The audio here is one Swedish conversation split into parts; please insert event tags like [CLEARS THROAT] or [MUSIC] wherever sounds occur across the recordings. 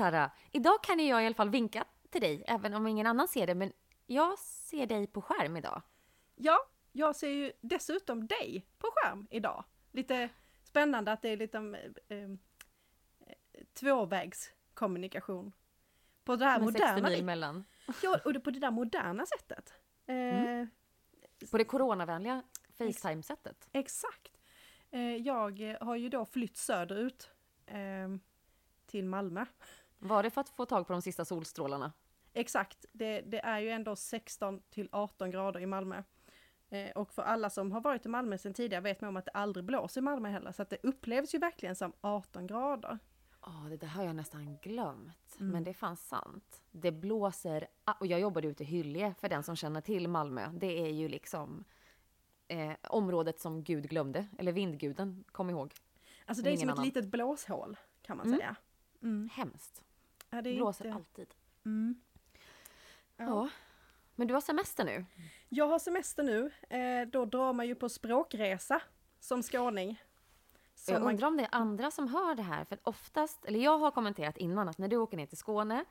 Tara. Idag kan jag i alla fall vinka till dig, även om ingen annan ser det. Men jag ser dig på skärm idag. Ja, jag ser ju dessutom dig på skärm idag. Lite spännande att det är lite eh, eh, tvåvägskommunikation. På det här Med 60 moderna, ja, och på det där moderna sättet. Eh, Mm. På det coronavänliga Facetime-sättet. Exakt. Eh, jag har ju då flytt söderut eh, till Malmö. Var det för att få tag på de sista solstrålarna? Exakt, det, det är ju ändå 16 till 18 grader i Malmö. Eh, och för alla som har varit i Malmö sedan tidigare vet man om att det aldrig blåser i Malmö heller, så att det upplevs ju verkligen som 18 grader. Ja, det där har jag nästan glömt. Mm. Men det är fan sant. Det blåser, och jag jobbade ute i Hyllie, för den som känner till Malmö. Det är ju liksom eh, området som Gud glömde, eller vindguden, kom ihåg. Alltså det är som ett annan. litet blåshål kan man Mm. säga. Mm. Hemskt. Ja, det blåser inte... alltid. Mm. Ja. Men du har semester nu? Jag har semester nu, eh, då drar man ju på språkresa som skåning. Som jag man- undrar om det är andra som hör det här, för oftast, eller jag har kommenterat innan att när du åker ner till Skåne,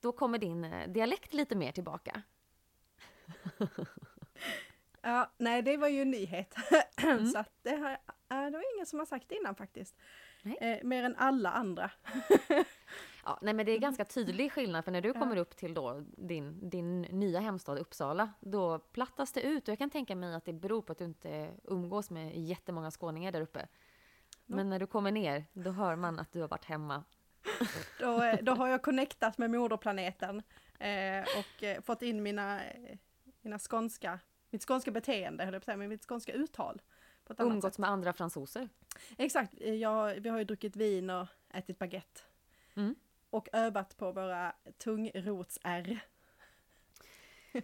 då kommer din eh, dialekt lite mer tillbaka. [LAUGHS] Ja, nej det var ju en nyhet. [CLEARS THROAT] så att det, har, äh, det var ingen som har sagt det innan faktiskt. Eh, mer än alla andra. [LAUGHS] Ja, nej men det är ganska tydlig skillnad, för när du kommer upp till då din, din nya hemstad Uppsala, då plattas det ut. Och jag kan tänka mig att det beror på att du inte umgås med jättemånga skåningar där uppe. Men när du kommer ner, då hör man att du har varit hemma. [LAUGHS] Då, eh, då har jag connectat med moderplaneten eh, och eh, fått in mina, eh, mina skånska, mitt skånska beteende, höll jag på att säga, men mitt skånska uttal. På ett Umgåtts sätt. med andra fransoser. Exakt, jag, vi har ju druckit vin och ätit baguette. Mm. Och övat på våra tungrots-R. Ja.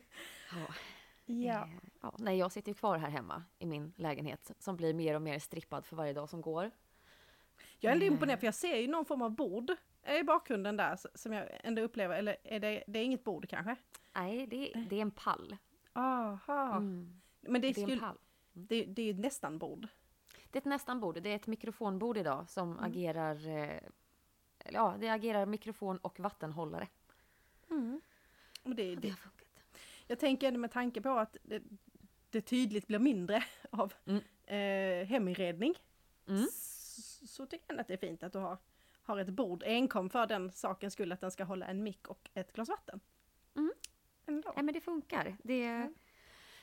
Ja. Eh, ja. Nej, jag sitter ju kvar här hemma i min lägenhet som blir mer och mer strippad för varje dag som går. Jag är ändå Eh. imponerad för jag ser ju någon form av bord i bakgrunden där som jag ändå upplever, eller är det, det är inget bord kanske? Nej, det, det är en pall. Aha. Mm. Men det är, Det är en pall. det, det är ju nästan bord. Det är ett nästan bord. Det är ett mikrofonbord idag som Mm. agerar... Ja, det agerar mikrofon och vattenhållare. Och det, Det det, har funkat. jag tänker med tanke på att det, det tydligt blir mindre [LAUGHS] av Mm. eh, heminredning. Mm. Så, så tycker jag att det är fint att du har, har ett bord enkom för den sakens skull att den ska hålla en mick och ett glas vatten. Mm. Ändå. Nej, men det funkar. Det,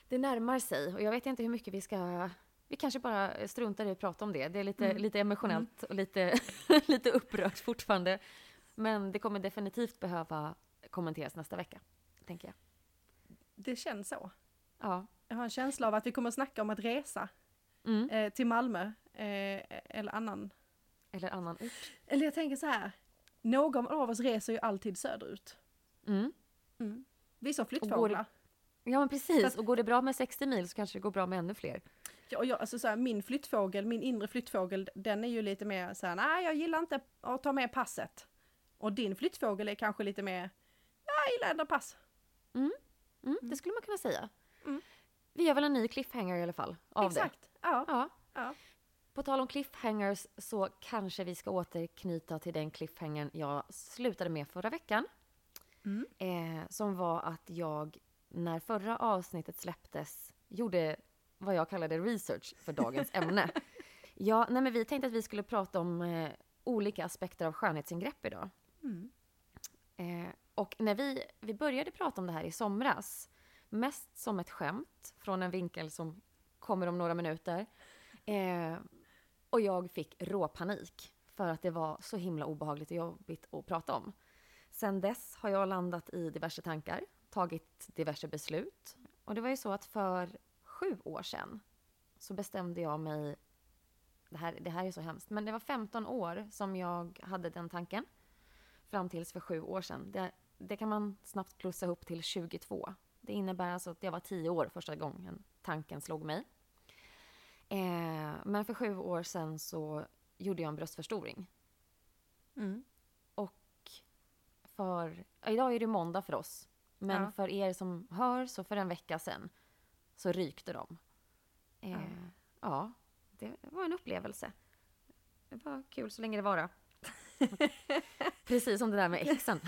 det närmar sig. Och jag vet inte hur mycket vi ska... Vi kanske bara struntar i att prata om det. Det är lite, Mm. lite emotionellt och lite, [LAUGHS] lite upprört fortfarande. Men det kommer definitivt behöva kommenteras nästa vecka, tänker jag. Det känns så. Ja. Jag har en känsla av att vi kommer att snacka om att resa Mm. eh, till Malmö eh, eller annan. Eller annan ort. Eller jag tänker så här. Någon av oss reser ju alltid söderut. Mm. Vi som Och flyttfåglar. Ja, men precis. Och går det bra med 60 mil så kanske det går bra med ännu fler. Ja, och jag, alltså så här, min flyttfågel, min inre flyttfågel, den är ju lite mer så här, nej jag gillar inte att ta med passet. Och din flyttfågel är kanske lite mer, ja, jag gillar ändå pass. Mm, Det skulle man kunna säga. Mm. Vi gör väl en ny cliffhanger i alla fall av det. Exakt. Ja. Ja. ja. På tal om cliffhangers så kanske vi ska återknyta till den cliffhangern jag slutade med förra veckan. Mm. Eh, som var att jag, när förra avsnittet släpptes, gjorde vad jag kallade research för dagens ämne. Ja, nej men vi tänkte att vi skulle prata om eh, olika aspekter av skönhetsingrepp idag. Mm. Eh, och när vi, vi började prata om det här i somras, mest som ett skämt från en vinkel som kommer om några minuter. Eh, och jag fick råpanik för att det var så himla obehagligt och jobbigt att prata om. Sen dess har jag landat i diverse tankar, tagit diverse beslut. Och det var ju så att för sju år sedan så bestämde jag mig, det här, det här är så hemskt, men det var 15 år som jag hade den tanken fram tills för sju år sedan. Det, det kan man snabbt plussa ihop till 22. Det innebär alltså att jag var 10 år första gången tanken slog mig. Eh, men för sju år sedan så gjorde jag en bröstförstoring. Mm. Och för, idag är det måndag för oss. Men Ja. för er som hör, så för en vecka sedan så rykte de. Eh, Ja. ja, det var en upplevelse. Det var kul så länge det varade. [LAUGHS] Precis som det där med [LAUGHS] exen.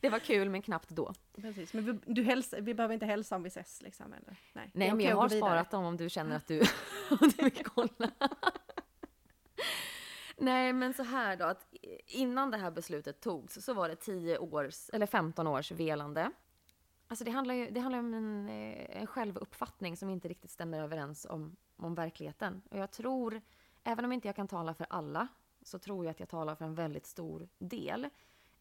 Det var kul men knappt då. Precis, men vi, du hälsa, vi behöver inte hälsa om vi ses liksom? Eller? Nej, är men jag har sparat dem om du känner att du, [LAUGHS] du vill kolla. Nej, men så här då, att innan det här beslutet togs så var det 10 års, eller 15 års velande. Alltså det handlar ju det handlar om en, eh, en självuppfattning som inte riktigt stämmer överens om, om verkligheten. Och jag tror, även om inte jag kan tala för alla, så tror jag att jag talar för en väldigt stor del.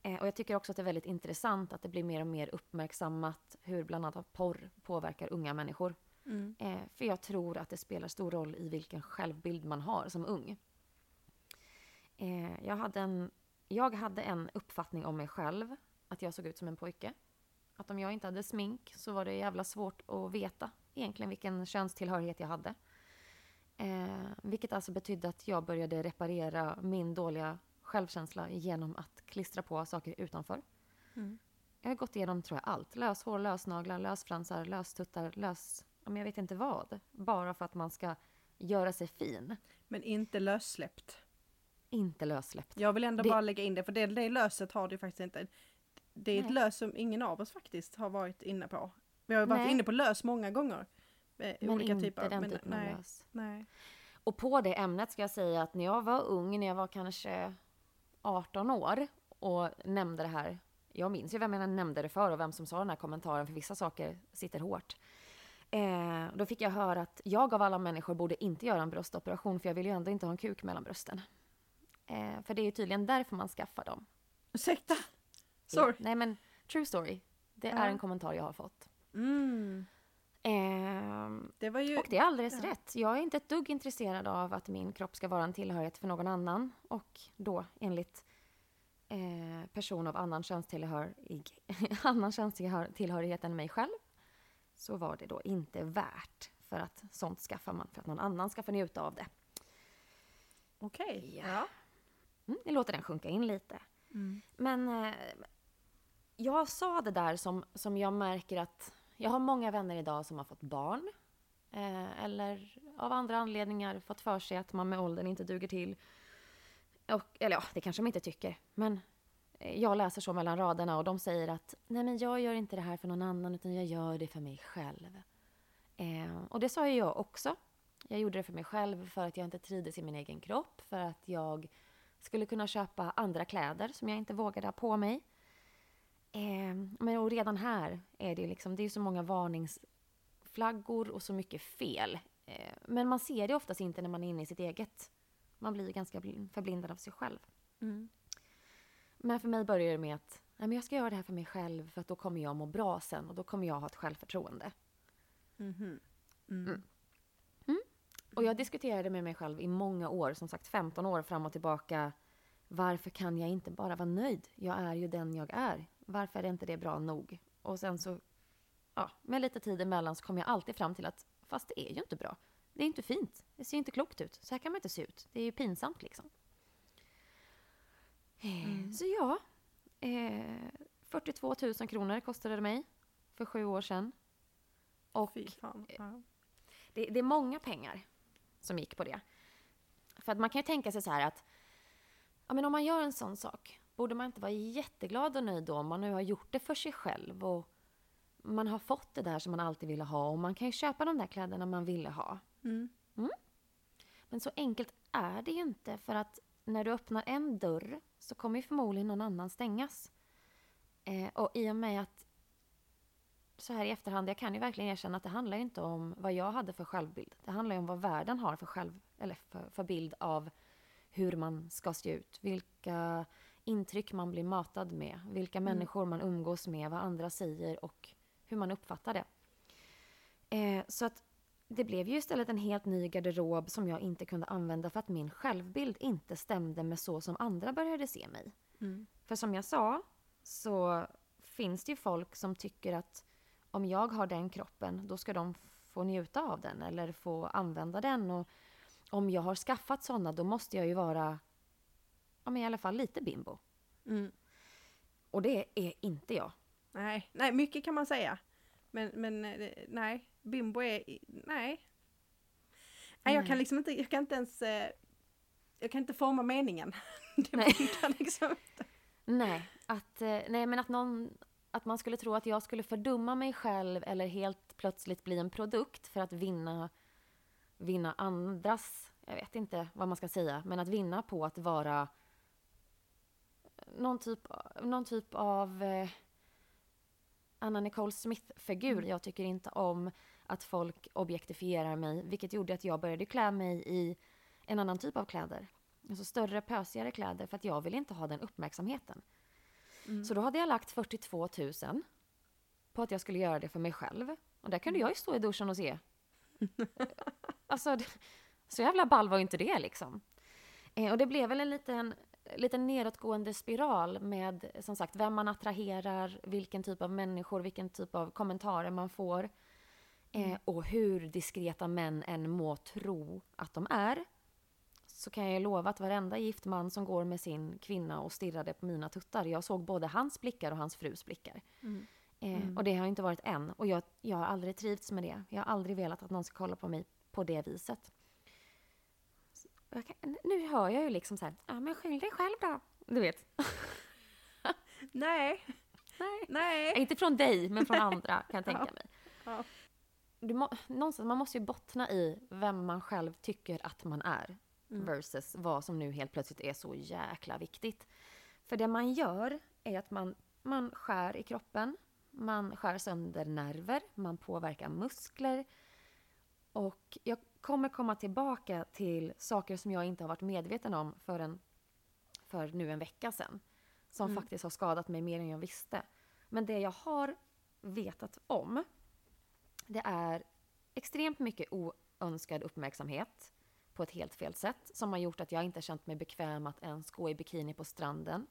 Eh, och jag tycker också att det är väldigt intressant att det blir mer och mer uppmärksammat hur bland annat porr påverkar unga människor. Mm. Eh, för jag tror att det spelar stor roll i vilken självbild man har som ung. Eh, jag, hade en, jag hade en uppfattning om mig själv, att jag såg ut som en pojke. Att om jag inte hade smink så var det jävla svårt att veta egentligen vilken könstillhörighet jag hade. Eh, vilket alltså betydde att jag började reparera min dåliga självkänsla genom att klistra på saker utanför. Mm. Jag har gått igenom tror jag allt. Löshår, lösnaglar, lösfransar, löstuttar, lös... men Jag vet inte vad. Bara för att man ska göra sig fin. Men inte lössläppt. Inte lössläppt. Jag vill ändå Det- bara lägga in det, för det, det löset har du faktiskt inte. Det är ett Nej. lös som ingen av oss faktiskt har varit inne på. Vi har varit Nej. inne på lös många gånger. Men olika inte typer. den men, typen nej, av lös. nej. Och på det ämnet ska jag säga att när jag var ung, när jag var kanske 18 år och nämnde det här. Jag minns ju vem jag nämnde det för och vem som sa den här kommentaren, för vissa saker sitter hårt. Eh, då fick jag höra att jag av alla människor borde inte göra en bröstoperation för jag vill ju ändå inte ha en kuk mellan brösten. Eh, för det är ju tydligen därför man skaffar dem. Ursäkta! Sorry. Nej men, true story. Det Ja. är en kommentar jag har fått. Mm. Ehm, Det ju... och det är alldeles ja. rätt. Jag är inte ett dugg intresserad av att min kropp ska vara en tillhörighet för någon annan. Och då enligt eh, person av annan könstillhörig, [LAUGHS] annan könstillhörighet än mig själv så var det då inte värt. För att sånt skaffar man för att någon annan ska få njuta av det. Okej. Ja. Ja. Mm, jag låter den sjunka in lite. Mm. Men eh, jag sa det där som, som jag märker att jag har många vänner idag som har fått barn. Eh, eller av andra anledningar fått för sig att man med åldern inte duger till. Och, eller ja, det kanske de inte tycker. Men eh, jag läser så mellan raderna och de säger att nej men jag gör inte det här för någon annan utan jag gör det för mig själv. Eh, och det sa ju jag också. Jag gjorde det för mig själv för att jag inte trivdes i min egen kropp. För att jag skulle kunna köpa andra kläder som jag inte vågade ha på mig. Eh, men och redan här är det liksom, det är så många varningsflaggor och så mycket fel. Eh, men man ser det oftast inte när man är inne i sitt eget. Man blir ganska bl- förblindad av sig själv. Mm. Men för mig börjar det med att nej, men jag ska göra det här för mig själv för att då kommer jag må bra sen och då kommer jag ha ett självförtroende. Mhm. Mm. Mm. Och jag diskuterade med mig själv i många år, som sagt 15 år fram och tillbaka. Varför kan jag inte bara vara nöjd? Jag är ju den jag är. Varför är inte det bra nog? Och sen så, ja, med lite tid emellan så kom jag alltid fram till att fast det är ju inte bra. Det är inte fint. Det ser inte klokt ut. Så här kan man inte se ut. Det är ju pinsamt liksom. Eh, Mm. Så ja, eh, 42 000 kronor kostade det mig för sju år sedan. Och fan. Ja. det, det är många pengar som gick på det. För att man kan ju tänka sig så här att ja, men om man gör en sån sak, borde man inte vara jätteglad och nöjd då om man nu har gjort det för sig själv och man har fått det där som man alltid ville ha och man kan ju köpa de där kläderna man ville ha. Mm. Men så enkelt är det ju inte för att när du öppnar en dörr så kommer ju förmodligen någon annan stängas. Eh, och i och med att så här i efterhand, jag kan ju verkligen erkänna att det handlar ju inte om vad jag hade för självbild. Det handlar ju om vad världen har för, själv, eller för, för bild av hur man ska se ut. Vilka intryck man blir matad med. Vilka människor man umgås med, vad andra säger och hur man uppfattar det. Eh, så att det blev ju istället en helt ny garderob som jag inte kunde använda för att min självbild inte stämde med så som andra började se mig. Mm. För som jag sa så finns det ju folk som tycker att om jag har den kroppen då ska de få njuta av den eller få använda den. Och om jag har skaffat sådana då måste jag ju vara ja, men i alla fall lite bimbo. Mm. Och det är inte jag. Nej, nej, mycket kan man säga. Men, men eh, nej, bimbo är... Nej. Nej, jag kan liksom inte, jag kan inte ens... eh, jag kan inte forma meningen. [LAUGHS] Det Nej. liksom inte. Nej, att, eh, nej men att, någon, att man skulle tro att jag skulle fördumma mig själv eller helt plötsligt bli en produkt för att vinna, vinna andras, jag vet inte vad man ska säga, men att vinna på att vara någon typ, någon typ av eh, Anna Nicole Smith-figur. Mm. Jag tycker inte om att folk objektifierar mig, vilket gjorde att jag började klä mig i en annan typ av kläder. Alltså större, pösigare kläder för att jag vill inte ha den uppmärksamheten. Mm. Så då hade jag lagt 42 000 på att jag skulle göra det för mig själv. Och där kunde jag ju stå i duschen och se. [LAUGHS] alltså, så jävla ball var ju inte det liksom. Eh, och det blev väl en liten, liten nedåtgående spiral med som sagt vem man attraherar, vilken typ av människor, vilken typ av kommentarer man får. Eh, och hur diskreta män än må tro att de är. Så kan jag lova att varenda gift man som går med sin kvinna och stirrade på mina tuttar, jag såg både hans blickar och hans frus blickar. Mm. Eh, Och det har inte varit än. Och jag, jag har aldrig trivts med det. Jag har aldrig velat att någon ska kolla på mig på det viset. Kan, nu hör jag ju liksom så här, ja men skyll dig själv då. Du vet. [LAUGHS] Nej, Nej. nej. Inte från dig, men från [LAUGHS] andra kan jag tänka Ja. mig. Ja. Du må, någonstans, man måste ju bottna i vem man själv tycker att man är. Mm. Versus vad som nu helt plötsligt är så jäkla viktigt. För det man gör är att man, man skär i kroppen. Man skär sönder nerver, man påverkar muskler. Och jag kommer komma tillbaka till saker som jag inte har varit medveten om förrän för nu en vecka sedan. Som Mm. faktiskt har skadat mig mer än jag visste. Men det jag har vetat om, det är extremt mycket oönskad uppmärksamhet på ett helt fel sätt som har gjort att jag inte känt mig bekväm att ens gå i bikini på stranden.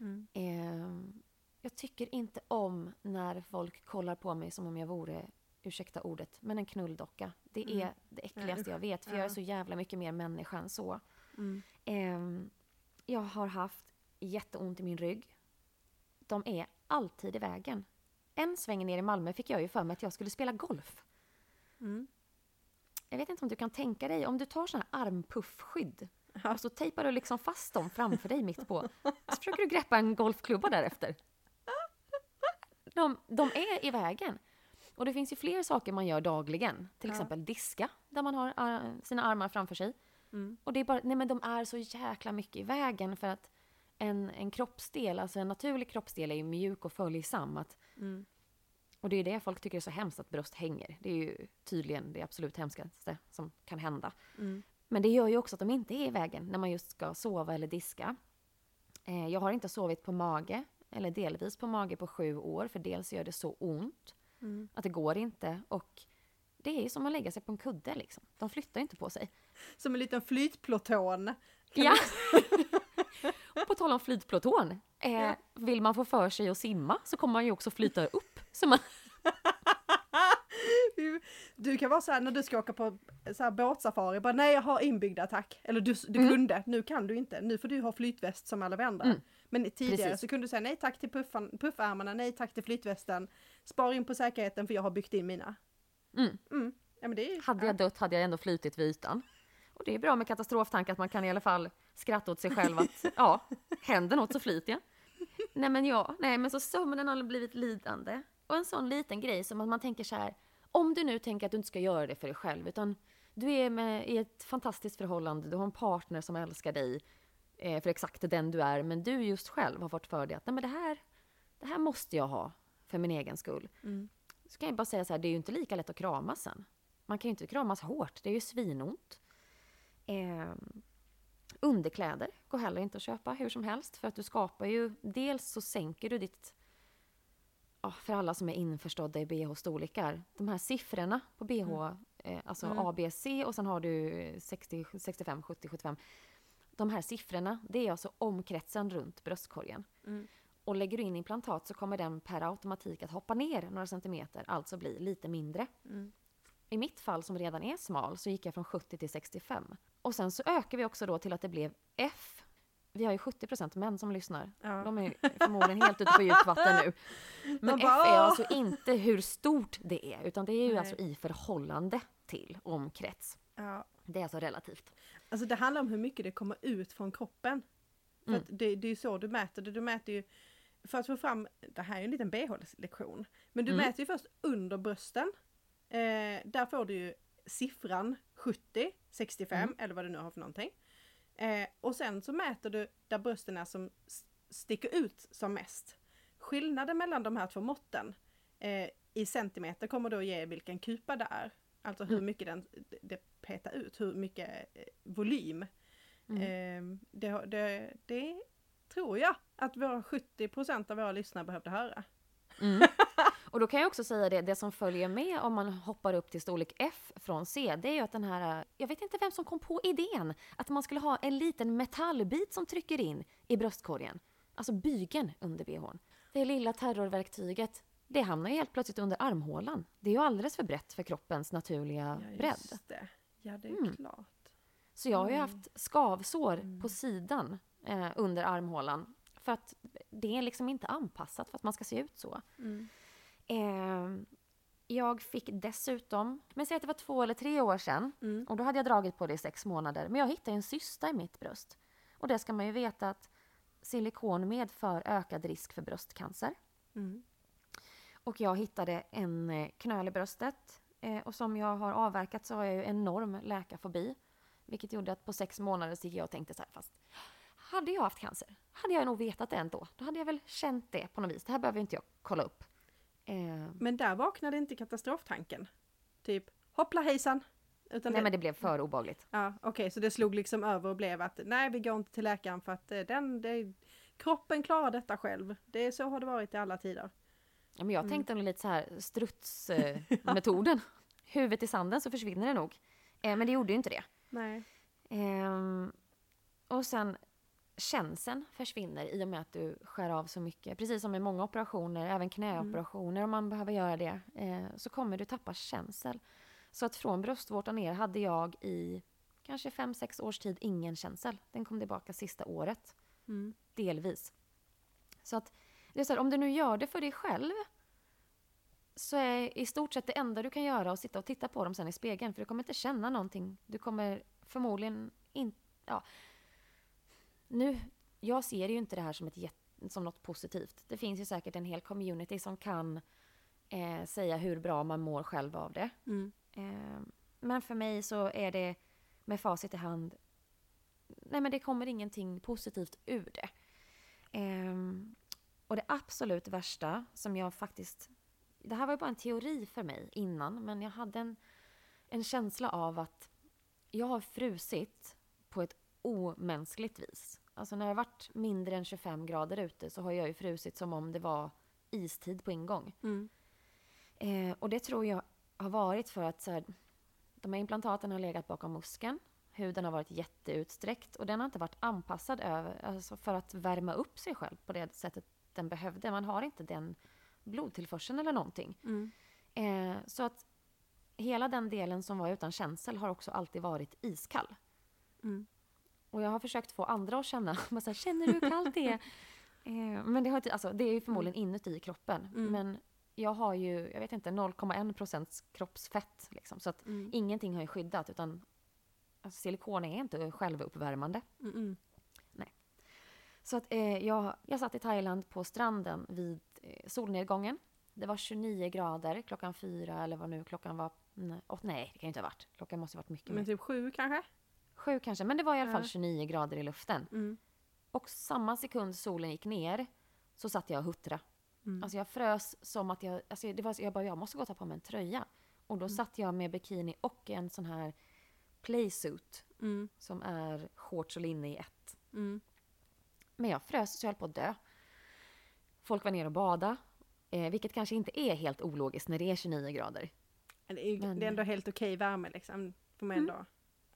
Mm. Eh, jag tycker inte om när folk kollar på mig som om jag vore, ursäkta ordet, men en knulldocka. Det är Mm. det äckligaste jag vet, för jag är Ja. så jävla mycket mer människa än så. Mm. Ehm, jag har haft jätteont i min rygg. De är alltid i vägen. En sväng ner i Malmö fick jag ju för mig att jag skulle spela golf. Mm. Jag vet inte om du kan tänka dig, om du tar såna här armpuffskydd Ja. och så tejpar du liksom fast dem framför dig mitt på. Så försöker du greppa en golfklubba därefter. De, de är i vägen. Och det finns ju fler saker man gör dagligen. Till Ja. exempel diska, där man har eh, sina armar framför sig. Mm. Och det är bara, nej men de är så jäkla mycket i vägen för att en, en kroppsdel, alltså en naturlig kroppsdel är ju mjuk och följsam. Att, Mm. och det är det folk tycker är så hemskt att bröst hänger. Det är ju tydligen det absolut hemskaste som kan hända. Mm. Men det gör ju också att de inte är i vägen när man just ska sova eller diska. Eh, jag har inte sovit på mage, eller delvis på mage på sju år, för dels gör det så ont Mm. att det går inte. Och det är ju som att lägga sig på en kudde liksom. De flyttar inte på sig. Som en liten flytpluton. Kan Ja! [LAUGHS] på tal om flytpluton. Eh, Ja. Vill man få för sig att simma så kommer man ju också flyta upp. Så man, [LAUGHS] Du- kan vara så här när du ska åka på så här båtsafari, bara nej jag har inbyggd attack. Eller du, du Mm. kunde, nu kan du inte. Nu får du ha flytväst som alla andra. Mm. Men tidigare Precis. så kunde du säga nej tack till puffan, puffärmarna, nej tack till flytvästen. Spar in på säkerheten för jag har byggt in mina. mm. Mm. Ja, men det är, Hade jag dött hade jag ändå flutit vid ytan. Och det är bra med katastroftanke att man kan i alla fall skratta åt sig själv att [LAUGHS] ja, händer något så flyter jag. Nej men ja, nej men så sömnen har blivit lidande. Och en sån liten grej som att man tänker så här, om du nu tänker att du inte ska göra det för dig själv utan du är med i ett fantastiskt förhållande, du har en partner som älskar dig eh, för exakt den du är, men du just själv har fått för dig att nej men det här, det här måste jag ha för min egen skull. Mm. Så kan jag bara säga så här, det är ju inte lika lätt att kramas sen. Man kan ju inte kramas hårt, det är ju svinont. Eh, underkläder går heller inte att köpa hur som helst för att du skapar ju, dels så sänker du ditt, för alla som är införstådda i bh-storlekar, de här siffrorna på bh, eh, alltså Mm. A, B, C och sen har du 60, 65, 70, 75. De här siffrorna, det är alltså omkretsen runt bröstkorgen. Mm. Och lägger du in implantat så kommer den per automatik att hoppa ner några centimeter, alltså bli lite mindre. Mm. I mitt fall som redan är smal så gick jag från 70 till 65. Och sen så ökar vi också då till att det blev F. Vi har ju 70% män som lyssnar. Ja. De är förmodligen helt ute på djupt vatten nu. [LAUGHS] Men De F bara, är alltså inte hur stort det är, utan det är ju Nej. alltså i förhållande till omkrets. Ja. Det är alltså relativt. Alltså det handlar om hur mycket det kommer ut från kroppen. För Mm. det, det är ju så du mäter det. Du mäter ju, för att få fram, det här är ju en liten BH-lektion, men du Mm. mäter ju först under brösten. Eh, där får du ju siffran 70, 65 Mm. eller vad du nu har för någonting. Eh, och sen så mäter du där brösten är som sticker ut som mest. Skillnaden mellan de här två måtten eh, i centimeter kommer då ge vilken kupa det är. Alltså hur Mm. mycket den, det petar ut, hur mycket eh, volym. Mm. Eh, det, det, det tror jag att våra 70% av våra lyssnare behövde höra. Mm. [LAUGHS] Och då kan jag också säga det, det som följer med om man hoppar upp till storlek F från C, det är ju att den här, jag vet inte vem som kom på idén, att man skulle ha en liten metallbit som trycker in i bröstkorgen. Alltså bygeln under bhn. Det lilla terrorverktyget, det hamnar ju helt plötsligt under armhålan. Det är ju alldeles för brett för kroppens naturliga bredd. just det. Ja, det är Mm. klart. Så jag har ju Mm. haft skavsår Mm. på sidan eh, under armhålan. För att det är liksom inte anpassat för att man ska se ut så. Mm. Eh, jag fick dessutom, men säg att det var två eller tre år sedan, Mm. och då hade jag dragit på det i sex månader, men jag hittade en cysta i mitt bröst. Och det ska man ju veta att silikon medför ökad risk för bröstcancer. Mm. Och jag hittade en eh, knöl i bröstet. Eh, och som jag har avverkat så har jag ju enorm läkarfobi. Vilket gjorde att på sex månader så gick jag och tänkte så här, fast hade jag haft cancer, hade jag nog vetat det ändå. Då hade jag väl känt det på något vis. Det här behöver inte jag kolla upp. Eh, Men där vaknade inte katastroftanken. Typ, hoppla hejsan. Utan nej det, men det blev för obehagligt. Ja, okej, så det slog liksom över och blev att nej, vi går inte till läkaren för att den, det, kroppen klarar detta själv. Det så har det varit i alla tider. Ja, men jag tänkte nog lite så här [LAUGHS] strutsmetoden. Huvudet i sanden så försvinner det nog. Eh, men det gjorde ju inte det. Nej. Ehm, och sen känseln försvinner i och med att du skär av så mycket. Precis som med många operationer, även knäoperationer om man behöver göra det, eh, så kommer du tappa känsel. Så att från bröstvårtan ner hade jag i kanske 5-6 års tid ingen känsel. Den kom tillbaka sista året, Mm. delvis. Så att det är så här, om du nu gör det för dig själv så är i stort sett det enda du kan göra att sitta och titta på dem sen i spegeln. För du kommer inte känna någonting. Du kommer förmodligen inte... Ja. Nu, jag ser ju inte det här som, ett, som något positivt. Det finns ju säkert en hel community som kan eh, säga hur bra man mår själv av det. Mm. Eh, men för mig så är det med facit i hand, nej men det kommer ingenting positivt ur det. Ehm, och det absolut värsta som jag faktiskt, det här var ju bara en teori för mig innan, men jag hade en, en känsla av att jag har frusit på ett omänskligt vis. Alltså när det har varit mindre än 25 grader ute så har jag ju frusit som om det var istid på ingång. Mm. Eh, och det tror jag har varit för att så här, de här implantaten har legat bakom muskeln. Huden har varit jätteutsträckt och den har inte varit anpassad över, alltså för att värma upp sig själv på det sättet den behövde. Man har inte den blodtillförseln eller någonting. Mm. Eh, så att hela den delen som var utan känsel har också alltid varit iskall. Mm. Och jag har försökt få andra att känna, [LAUGHS] så här, känner du hur kallt det är? [LAUGHS] Eh, men det, har inte, alltså, det är ju förmodligen inuti kroppen. Mm. Men jag har ju, jag vet inte, 0,1 procents kroppsfett. Liksom, så att Mm. ingenting har ju skyddat. Utan alltså, silikon är inte självuppvärmande. Mm. Mm. Så att eh, jag, jag satt i Thailand på stranden vid eh, solnedgången. Det var 29 grader klockan fyra eller vad nu klockan var. Nej, åt, nej det kan ju inte ha varit. Klockan måste ha varit mycket Men mer. typ sju kanske? Sju kanske, men det var i alla fall Ja. 29 grader i luften. Mm. Och samma sekund solen gick ner så satt jag och huttra. Mm. Alltså jag frös som att jag, alltså det var, jag bara, jag måste gå och ta på mig en tröja. Och då satt jag med bikini och en sån här playsuit Mm. som är shorts och linne i ett. Mm. Men jag frös så jag höll på att dö. Folk var nere och bada, eh, vilket kanske inte är helt ologiskt när det är 29 grader. Det är, Men- det är ändå helt okej värme liksom. Får man ändå.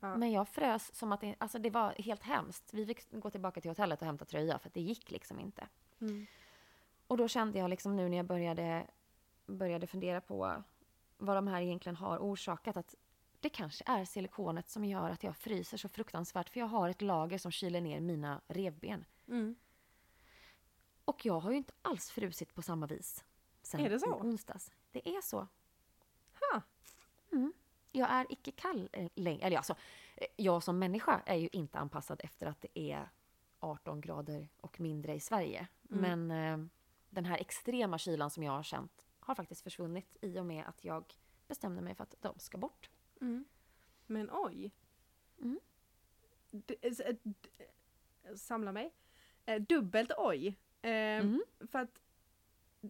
Ja. Men jag frös som att det, alltså det var helt hemskt. Vi fick gå tillbaka till hotellet och hämta tröja för att det gick liksom inte. Mm. Och då kände jag liksom nu när jag började, började fundera på vad de här egentligen har orsakat att det kanske är silikonet som gör att jag fryser så fruktansvärt för jag har ett lager som kyler ner mina revben. Mm. Och jag har ju inte alls frusit på samma vis sen Är det så? onsdags. Det är så. Ha. Mm. jag är icke kall eh, längre. Eller alltså, eh, jag som människa är ju inte anpassad efter att det är 18 grader och mindre i Sverige. Mm. Men eh, den här extrema kylan som jag har känt har faktiskt försvunnit i och med att jag bestämde mig för att de ska bort. Men oj. Mm. D- s- d- eh, samla mig. Eh, dubbelt oj. Eh, Mm. För att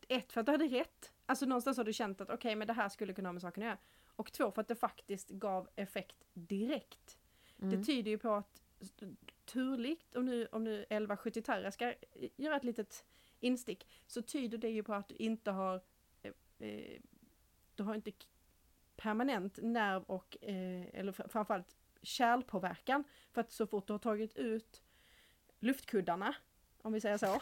ett, för att du hade rätt. Alltså någonstans har du känt att okej, men det här skulle kunna ha med saken att göra. Och två, för att det faktiskt gav effekt direkt. Mm. Det tyder ju på att turligt, om nu, om nu 1170 Terra ska göra ett litet instick, så tyder det ju på att du inte har eh, eh, du har inte permanent nerv och, eh, eller fr- framförallt kärlpåverkan. För att så fort du har tagit ut luftkuddarna, om vi säger så,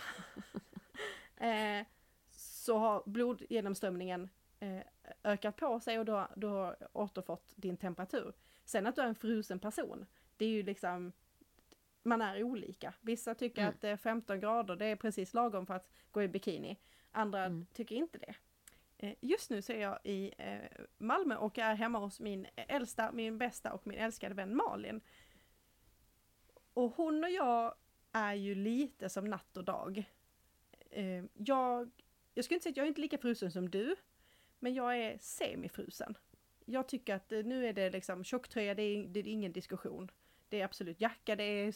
[LAUGHS] eh, så har blodgenomströmningen eh, ökat på sig och du har, du har återfått din temperatur. Sen att du är en frusen person, det är ju liksom man är olika. Vissa tycker Mm. att eh, 15 grader det är precis lagom för att gå i bikini. Andra Mm. tycker inte det. Eh, Just nu så är jag i eh, Malmö och är hemma hos min äldsta, min bästa och min älskade vän Malin. Och hon och jag är ju lite som natt och dag. Eh, Jag, jag skulle inte säga att jag är inte lika frusen som du, men jag är semifrusen. Jag tycker att eh, nu är det liksom tjocktröja, det är, det är ingen diskussion. Det är absolut jacka, det är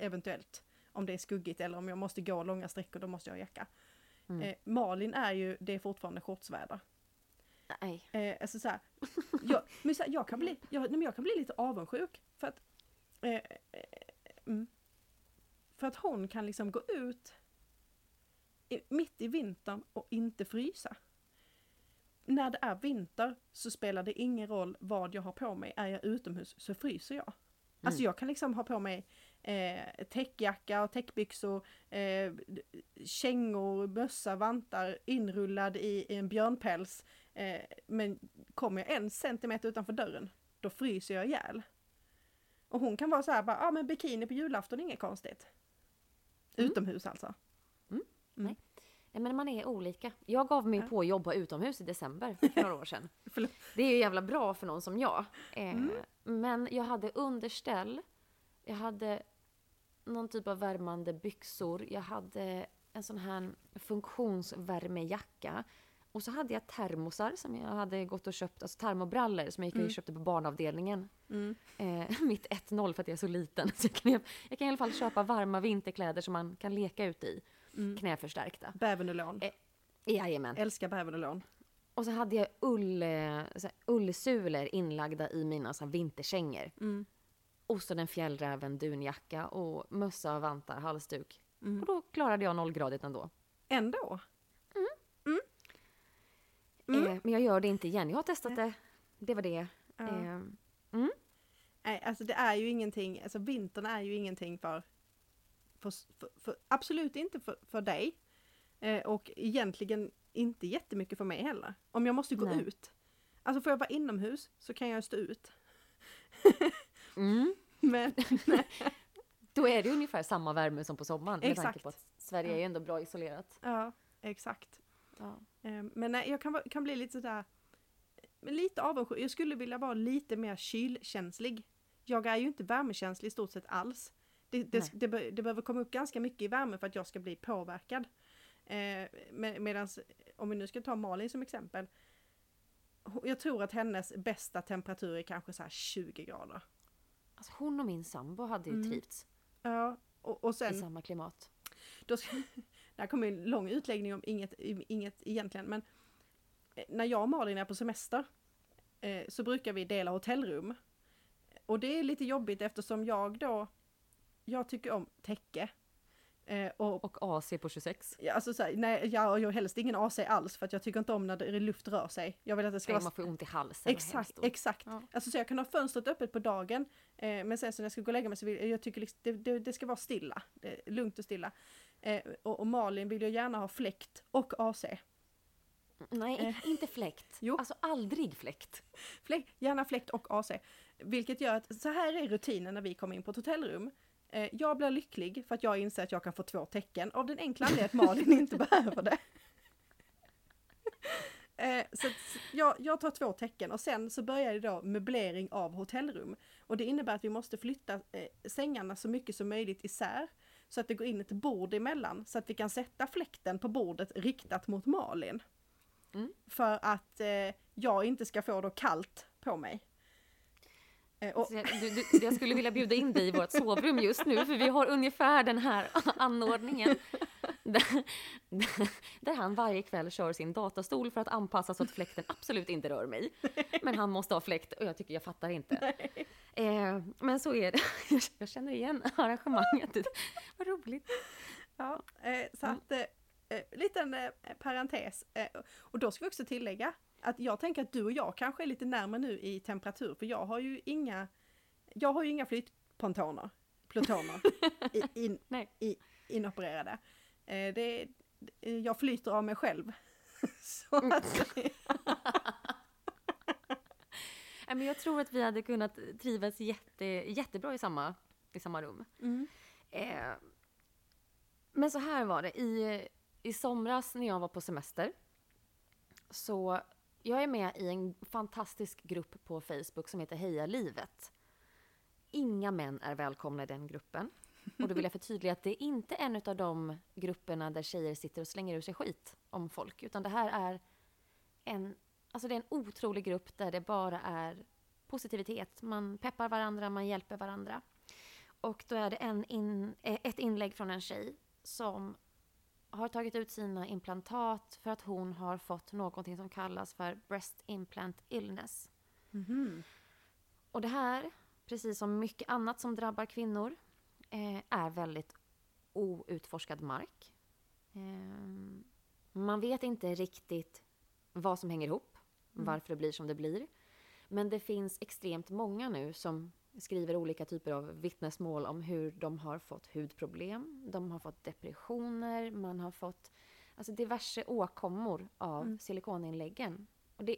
eventuellt om det är skuggigt eller om jag måste gå långa sträckor, då måste jag ha jacka. Mm. Eh, Malin är ju, det är fortfarande shortsväder. Nej. Eh, alltså så här, jag, men så här, jag, kan bli, jag, nej, jag kan bli lite avundsjuk. För att, eh, eh, mm, för att hon kan liksom gå ut i, mitt i vintern och inte frysa. När det är vinter så spelar det ingen roll vad jag har på mig. Är jag utomhus så fryser jag. Alltså Mm. jag kan liksom ha på mig eh, täckjacka och täckbyxor, eh, kängor, mössa, vantar, inrullad i, i en björnpäls. Eh, men kommer jag en centimeter utanför dörren, då fryser jag ihjäl. Och hon kan vara så här, bara, ja ah, men bikini på julafton är inget konstigt. Mm. Utomhus alltså. Nej, men man är olika. Jag gav mig Ja. på att jobba utomhus i december för några år sedan. [LAUGHS] Det är ju jävla bra för någon som jag. Eh, Mm. Men jag hade underställ, jag hade någon typ av värmande byxor, jag hade en sån här funktionsvärmejacka. Och så hade jag termosar som jag hade gått och köpt, alltså termobrallor som jag gick och Mm. köpte på barnavdelningen. Mm. Eh, [LAUGHS] mitt 1-0 för att jag är så liten. Så jag, kan, jag kan i alla fall köpa varma vinterkläder som man kan leka ut i. Mm. Knäförstärkta. Bävernylon. Eh, Jajamän. Älskar bävernylon. Och så hade jag ull, eh, så ullsulor inlagda i mina så här, vinterkängor. Mm. Och så den fjällräven dunjacka och mössa, vantar, halsduk. Mm. Och då klarade jag nollgradigt ändå. Ändå. Mm. Eh, men jag gör det inte igen. Jag har testat det. Det var det. Ja. Eh, Nej, alltså det är ju ingenting, alltså vintern är ju ingenting för, för, för, för absolut inte för, för dig. Eh, och egentligen inte jättemycket för mig heller. Om jag måste gå Nej. ut. Alltså får jag vara inomhus så kan jag stå ut. [LAUGHS] mm. [LAUGHS] Men Då är det ungefär samma värme som på sommaren. Med tanke på att Sverige är ju ändå bra isolerat. ja, exakt. Ja. Eh, men nej, jag kan, kan bli lite sådär, lite avundsjuk. Jag skulle vilja vara lite mer kylkänslig. Jag är ju inte värmekänslig i stort sett alls. Det, det, det, be- det behöver komma upp ganska mycket i värme för att jag ska bli påverkad. Eh, med, Medan om vi nu ska ta Malin som exempel. Jag tror att hennes bästa temperatur är kanske så här 20 grader. Alltså hon och min sambo hade ju Mm. trivts Ja, och, och i sen samma klimat. då det här kommer en lång utläggning om inget, inget egentligen, men eh, när jag och Malin är på semester eh, så brukar vi dela hotellrum. Och det är lite jobbigt eftersom jag då, jag tycker om täcke. Eh, och Och AC på 26. ja, alltså så här, nej, jag jag har helst ingen AC alls för att jag tycker inte om när det, luft rör sig. Jag vill att det ska Nej, vara man får ont i halsen. Exakt, exakt. Ja. Alltså så jag kan ha fönstret öppet på dagen eh, men sen så när jag ska gå och lägga mig så vill jag tycker liksom, det, det, det ska vara stilla. Lugnt och stilla. Eh, och, och Malin vill ju gärna ha fläkt och AC. Nej, Eh. inte fläkt. [LAUGHS] Jo. Alltså aldrig fläkt. Fläkt, gärna fläkt och AC. Vilket gör att så här är rutinen när vi kommer in på ett hotellrum. Eh, jag blir lycklig för att jag inser att jag kan få två tecken av den enkla anledningen att Malin [LAUGHS] inte behöver det. [LAUGHS] Eh, så jag, jag tar två tecken och sen så börjar det då möblering av hotellrum. Och det innebär att vi måste flytta eh, sängarna så mycket som möjligt isär. Så att det går in ett bord emellan så att vi kan sätta fläkten på bordet riktat mot Malin. Mm. För att eh, jag inte ska få då kallt på mig. Eh, och, Så jag, du, du, jag skulle vilja bjuda in dig i vårt sovrum just nu, för vi har ungefär den här [LAUGHS] anordningen. Där, där han varje kväll kör sin datastol för att anpassa så att fläkten absolut inte rör mig. Men han måste ha fläkt och jag tycker jag fattar inte. Eh, men så är det. [LAUGHS] Jag känner igen arrangemanget. Vad roligt. Ja, eh, så Mm. att, eh, eh, liten eh, parentes. Eh, och då ska vi också tillägga att jag tänker att du och jag kanske är lite närmare nu i temperatur, för jag har ju inga, jag har ju inga flytpontoner, plutoner, i, [LAUGHS] in, i, inopererade. Eh, det, jag flyter av mig själv. [LAUGHS] Så att, [LAUGHS] Nej, Men jag tror att vi hade kunnat trivas jätte, jättebra i samma, i samma rum. mm, Eh, men så här var det. I, I somras när jag var på semester så jag är med i en fantastisk grupp på Facebook som heter Heja livet. Inga män är välkomna i den gruppen. Och då vill jag förtydliga att det är inte en av de grupperna där tjejer sitter och slänger ur sig skit om folk, utan det här är en, alltså det är en otrolig grupp där det bara är positivitet. Man peppar varandra, man hjälper varandra. Och då är det en in, ett inlägg från en tjej som har tagit ut sina implantat för att hon har fått någonting som kallas för breast implant illness. mhm, Och det här, precis som mycket annat som drabbar kvinnor, eh, är väldigt outforskad mark. Eh, man vet inte riktigt vad som hänger ihop, varför det blir som det blir. Men det finns extremt många nu som skriver olika typer av vittnesmål om hur de har fått hudproblem, de har fått depressioner, man har fått alltså diverse åkommor av Mm. silikoninläggen. Och det,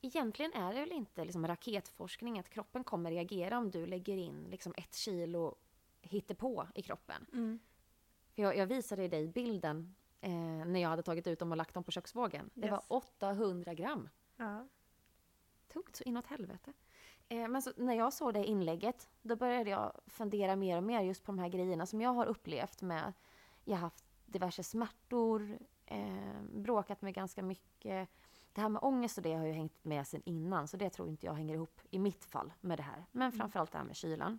egentligen är det väl inte liksom raketforskning att kroppen kommer reagera om du lägger in liksom ett kilo på i kroppen. mm, För jag, jag visade dig bilden eh, när jag hade tagit ut dem och lagt dem på köksvågen. Det Yes. var 800 gram. ja, Tungt så inåt helvete. Eh, men så, när jag såg det inlägget, då började jag fundera mer och mer just på de här grejerna som jag har upplevt med, jag har haft diverse smärtor, eh, bråkat med ganska mycket. Det här med ångest och det har ju hängt med sen innan, så det tror inte jag hänger ihop i mitt fall med det här. Men framförallt det här med kylan.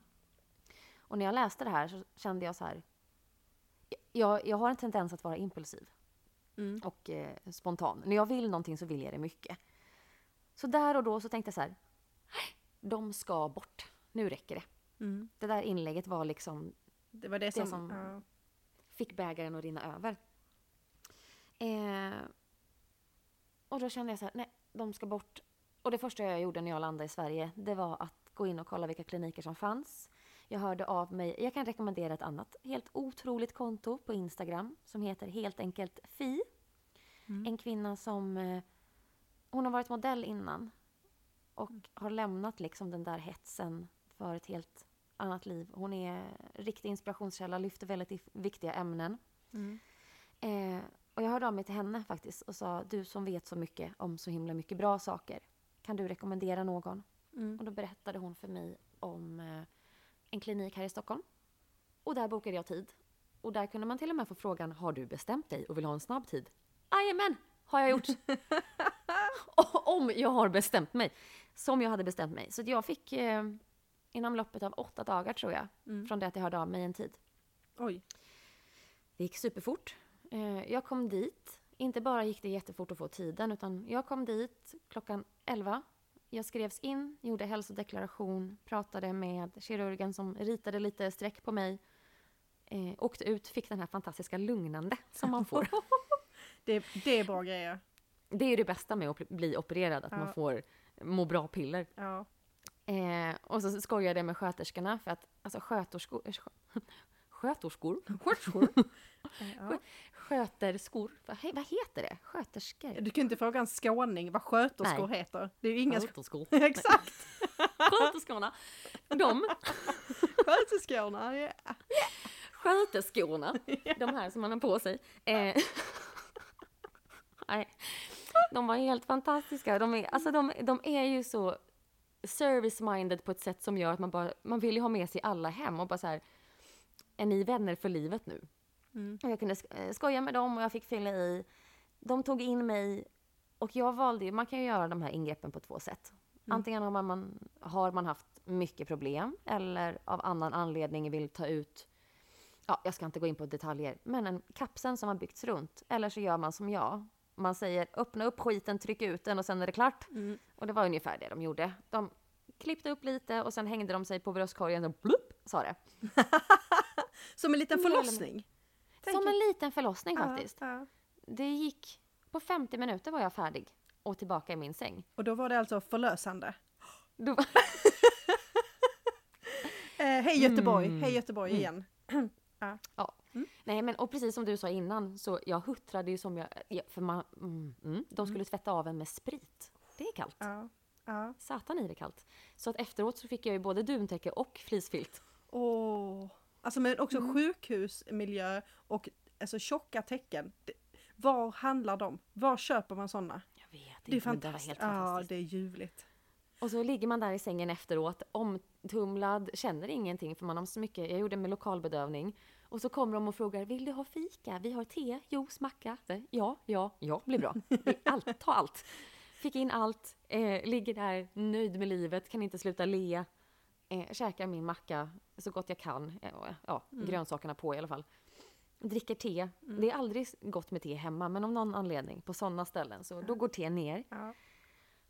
Och när jag läste det här så kände jag så här, jag, jag har en tendens att vara impulsiv mm, och eh, spontan. När jag vill någonting så vill jag det mycket. Så där och då så tänkte jag så här, de ska bort. Nu räcker det. mm. Det där inlägget var liksom, Det var det som, som- ja, fick bägaren att rinna över. Eh, och då kände jag så här, nej, de ska bort. Och det första jag gjorde när jag landade i Sverige, det var att gå in och kolla vilka kliniker som fanns. Jag hörde av mig, jag kan rekommendera ett annat helt otroligt konto på Instagram som heter helt enkelt Fi. Mm. En kvinna som, eh, hon har varit modell innan och har lämnat liksom den där hetsen för ett helt annat liv. Hon är riktig inspirationskälla, lyfter väldigt viktiga ämnen. mm, Eh, och jag hörde av mig till henne faktiskt och sa, du som vet så mycket om så himla mycket bra saker, kan du rekommendera någon? mm. Och då berättade hon för mig om eh, en klinik här i Stockholm. Och där bokade jag tid. Och där kunde man till och med få frågan, har du bestämt dig och vill ha en snabb tid? Jajamän, har jag gjort. [LAUGHS] Om jag har bestämt mig. Som jag hade bestämt mig. Så jag fick eh, inom loppet av åtta dagar tror jag, Mm. från det att jag hörde av mig en tid. Oj. Det gick superfort. Eh, Jag kom dit. Inte bara gick det jättefort att få tiden, utan jag kom dit klockan 11. Jag skrevs in, gjorde hälsodeklaration, pratade med kirurgen som ritade lite streck på mig. Eh, åkte ut, fick den här fantastiska lugnande som man får. [LAUGHS] Det, det är bra grejer. Det är ju det bästa med att bli opererad, att Ja. man får må bra-piller. Ja. Eh, och så skojade jag med sköterskorna för att alltså sköterskor, eh, skö- [LAUGHS] sköterskor, sköterskor, [LAUGHS] Ja. sköterskor, vad, he- vad heter det? Sköterskor? Du kan inte fråga en skåning vad sköterskor Nej. heter. Det är ju inga... Sköterskor. [LAUGHS] Exakt! Sköterskorna, de Sköterskorna. Ja. sköterskorna, de här som man har på sig. Eh, de var helt fantastiska. De är, alltså de, de är ju så service-minded på ett sätt som gör att man bara, man vill ju ha med sig alla hem och bara så här, är ni vänner för livet nu? Mm. Och jag kunde eh, skoja med dem och jag fick fylla i. De tog in mig och jag valde ju, man kan ju göra de här ingreppen på två sätt. Mm. Antingen har man, man, har man haft mycket problem eller av annan anledning vill ta ut, ja, jag ska inte gå in på detaljer, men en kapseln som har byggts runt. Eller så gör man som jag. Man säger öppna upp skiten, tryck ut den och sen är det klart. Mm. Och det var ungefär det de gjorde. De klippte upp lite och sen hängde de sig på bröstkorgen och blupp, sa det. [LAUGHS] Som en liten förlossning. Som en liten förlossning faktiskt. Ja, ja. Det gick, på 50 minuter var jag färdig och tillbaka i min säng. Och då var det alltså förlösande. Då, [LAUGHS] Eh, hej Göteborg, Mm. hej Göteborg igen. [CLEARS THROAT] nej men och precis som du sa innan så jag huttrade ju som jag, ja, för man, mm, mm, de skulle tvätta av en med sprit. Det är kallt. Ja. Ja. Satan i det kallt. Så att efteråt så fick jag ju både duntäcke och fleecefilt. Åh. Alltså men också Mm. sjukhusmiljö och alltså tjocka täcken. Var handlar de? Var köper man sådana? Jag vet inte, Det är men det var fantastiskt. helt Ja, fantastiskt. det är ljuvligt. Och så ligger man där i sängen efteråt, omtumlad, känner ingenting för man har så mycket, jag gjorde med lokalbedövning. Och så kommer de och frågar, vill du ha fika? Vi har te, juice, macka. Ja, ja, ja, blir bra. [LAUGHS] Allt, ta allt. Fick in allt, eh, ligger där nöjd med livet, kan inte sluta le. Eh, käkar min macka så gott jag kan. Eh, ja, grönsakerna på i alla fall. Dricker te. Det är aldrig gott med te hemma, men av någon anledning på sådana ställen så då går te ner. Ja.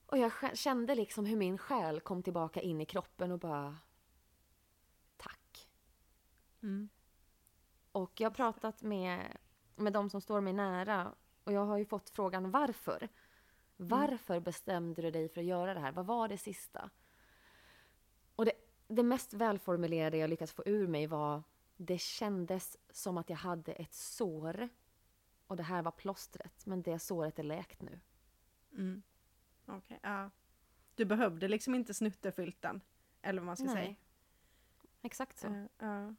Och jag kände liksom hur min själ kom tillbaka in i kroppen och bara... Tack. Mm. Och jag har pratat med, med de som står mig nära och jag har ju fått frågan varför. Varför bestämde du dig för att göra det här? Vad var det sista? Och det, det mest välformulerade jag lyckats få ur mig var det kändes som att jag hade ett sår. Och det här var plåstret, men det såret är läkt nu. Mm. Okej, ja. Du behövde liksom inte snuttefylten. Eller vad man ska Nej. säga. Exakt så. Eh, ja.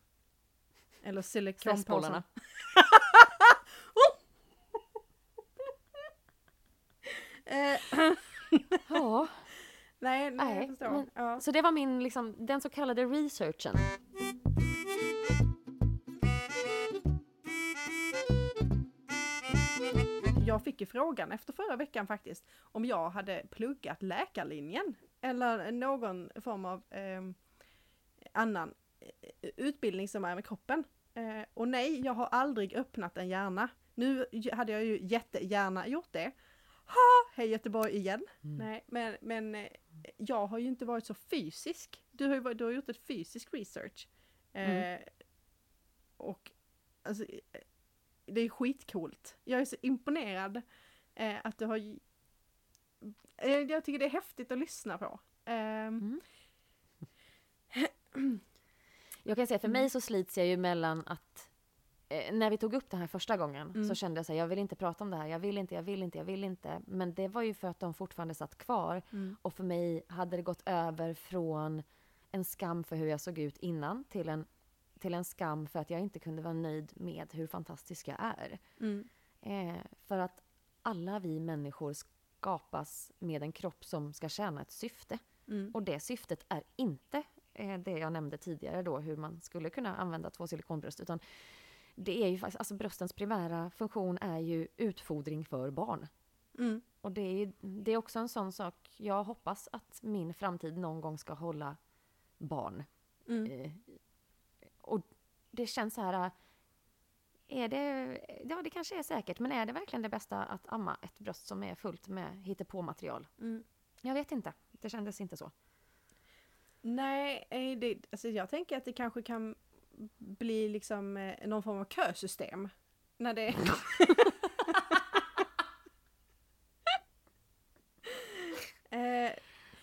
Eller silikonpåsen. Stressbollarna. Eh, [LAUGHS] Ja. [LAUGHS] nej, nej, jag förstår. men- Ja. Så det var min, liksom, den så kallade researchen. Jag fick ju frågan efter förra veckan faktiskt om jag hade pluggat läkarlinjen eller någon form av eh, annan utbildning som är med kroppen. Eh, och nej, jag har aldrig öppnat en hjärna. Nu hade jag ju jättegärna gjort det. Ha! Hej Göteborg igen. Nej, men, men eh, jag har ju inte varit så fysisk. Du har ju du har gjort ett fysisk research. Eh, Och alltså, eh, det är skitcoolt. Jag är så imponerad eh, att du har... Eh, jag tycker det är häftigt att lyssna på. Ehm, [CLEARS THROAT] Jag kan säga, för mig så slits jag ju mellan att eh, när vi tog upp det här första gången Mm. så kände jag så här, jag vill inte prata om det här, jag vill inte, jag vill inte, jag vill inte. Men det var ju för att de fortfarande satt kvar. Mm. Och för mig hade det gått över från en skam för hur jag såg ut innan till en, till en skam för att jag inte kunde vara nöjd med hur fantastisk jag är. Mm. Eh, för att alla vi människor skapas med en kropp som ska tjäna ett syfte. Mm. Och det syftet är inte det jag nämnde tidigare då, hur man skulle kunna använda två silikonbröst, utan det är ju faktiskt, alltså bröstens primära funktion är ju utfodring för barn. Mm. Och det är, det är också en sån sak, jag hoppas att min framtid någon gång ska hålla barn. Mm. Eh, och det känns så här, är det, ja det kanske är säkert, men är det verkligen det bästa att amma ett bröst som är fullt med hittepåmaterial? Mm. Jag vet inte, det kändes inte så. Nej, eh, det, alltså jag tänker att det kanske kan bli liksom eh, någon form av kösystem. När det... [LAUGHS] eh,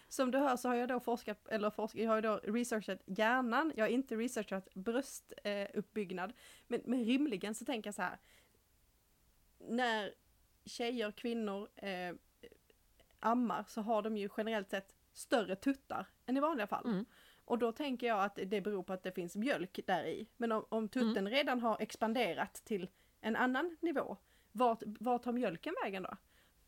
som du hör så har jag då forskat, eller forskat, jag har då researchat hjärnan, jag har inte researchat bröstuppbyggnad. Eh, men, men rimligen så tänker jag så här. När tjejer, kvinnor eh, ammar så har de ju generellt sett större tuttar än i vanliga fall. Mm. Och då tänker jag att det beror på att det finns mjölk där i. Men om, om tutten redan har expanderat till en annan nivå, vart, vart tar mjölken vägen då?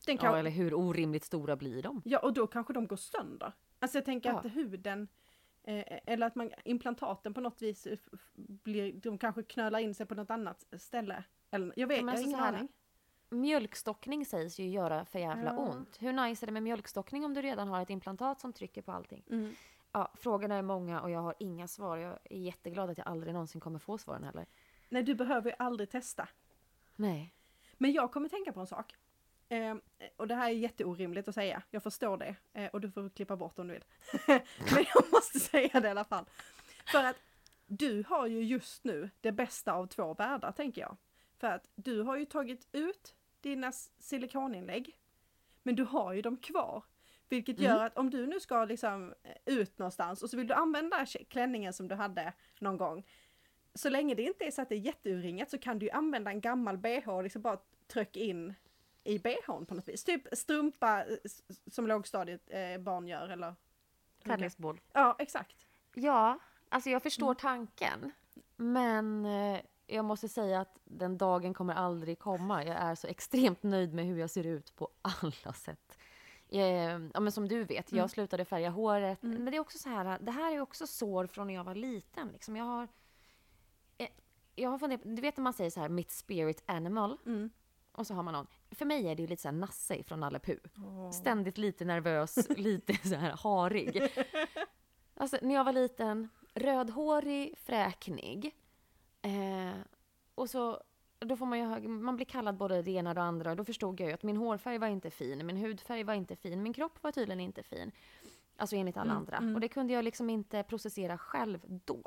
Den kan, Ja, eller hur orimligt stora blir de? Ja, och då kanske de går sönder. Alltså jag tänker Ja. att huden, eh, eller att man, implantaten på något vis eh, blir, de kanske knölar in sig på något annat ställe. Eller, jag vet, Ja, jag har alltså ingen aning. Mjölkstockning sägs ju göra för jävla Ja. ont. Hur nice är det med mjölkstockning om du redan har ett implantat som trycker på allting? Mm. Ja, frågorna är många och jag har inga svar. Jag är jätteglad att jag aldrig någonsin kommer få svaren heller. Nej, du behöver ju aldrig testa. Nej. Men jag kommer tänka på en sak. Eh, och det här är jätteorimligt att säga, jag förstår det. Eh, och du får klippa bort om du vill. [LAUGHS] Men jag måste säga det i alla fall. För att du har ju just nu det bästa av två världar, tänker jag. För att du har ju tagit ut dina silikoninlägg, men du har ju dem kvar. Vilket gör att om du nu ska liksom eh, ut någonstans och så vill du använda klänningen som du hade någon gång. Så länge det inte är så att det är jätteuringat så kan du ju använda en gammal bh och liksom bara trycka in i bhn på något vis. Typ strumpa eh, som lågstadiet eh, barn gör eller... Tennisboll. Ja, exakt. Ja, alltså jag förstår tanken. Men eh, jag måste säga att den dagen kommer aldrig komma. Jag är så extremt nöjd med hur jag ser ut på alla sätt. Eh, ja, men som du vet, jag slutade färga håret. Men det är också så här, det här är också sår från när jag var liten. Liksom. Jag har, eh, jag har funderat, du vet när man säger så här, mitt spirit animal. Mm. Och så har man någon. För mig är det ju lite så här Nasse från Nalle Puh. Ständigt lite nervös, [LAUGHS] lite så här harig. [LAUGHS] Alltså när jag var liten, rödhårig, fräknig. Eh, och så, då får man ju, man blir kallad både det ena och det andra. Och då förstod jag ju att min hårfärg var inte fin, min hudfärg var inte fin, min kropp var tydligen inte fin. Alltså enligt alla andra. Och det kunde jag liksom inte processera själv då.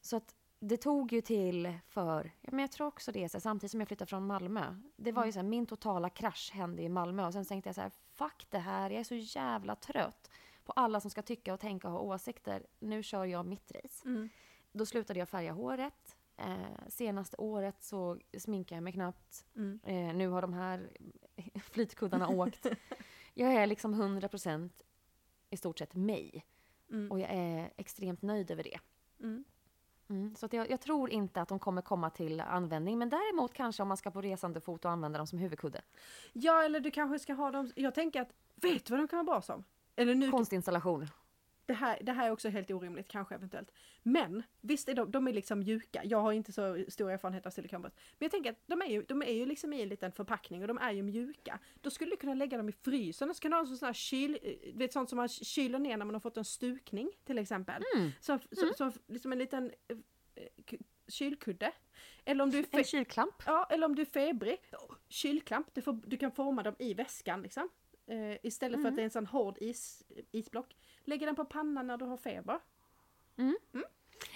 Så att det tog ju till för, ja, men jag tror också det, så här, samtidigt som jag flyttade från Malmö. Det var ju så här, min totala krasch hände i Malmö och sen tänkte jag så här, fuck det här, jag är så jävla trött på alla som ska tycka och tänka och ha åsikter. Nu kör jag mitt race. Mm. Då slutade jag färga håret. Eh, senaste året så sminkar jag mig knappt. Mm. Eh, nu har de här [LAUGHS] flytkuddarna åkt. Jag är liksom 100% i stort sett mig. Mm. Och jag är extremt nöjd över det. Mm. Mm, så jag, jag tror inte att de kommer komma till användning. Men däremot kanske om man ska på resande fot och använda dem som huvudkudde. Ja, eller du kanske ska ha dem... Jag tänker att, vet du vad de kan vara bra som? Eller nu, Konstinstallation. Det, här, det här är också helt orimligt kanske eventuellt. Men visst är de, de är liksom mjuka. Jag har inte så stor erfarenhet av silikonbröst. Men jag tänker att de är, ju, de är ju liksom i en liten förpackning och de är ju mjuka. Då skulle du kunna lägga dem i frysen och så kan du ha en sån här kyl... eh, Vet sånt som man kyler ner när man har fått en stukning till exempel. Mm. Som, som, som liksom en liten eh, eh, kylkudde. Eller om du En kylklamp. Ja, eller om du är febrig. Kylklamp, du, får, du kan forma dem i väskan liksom. Eh, istället för att det är en sån hård is, isblock. Lägger den på pannan när du har feber.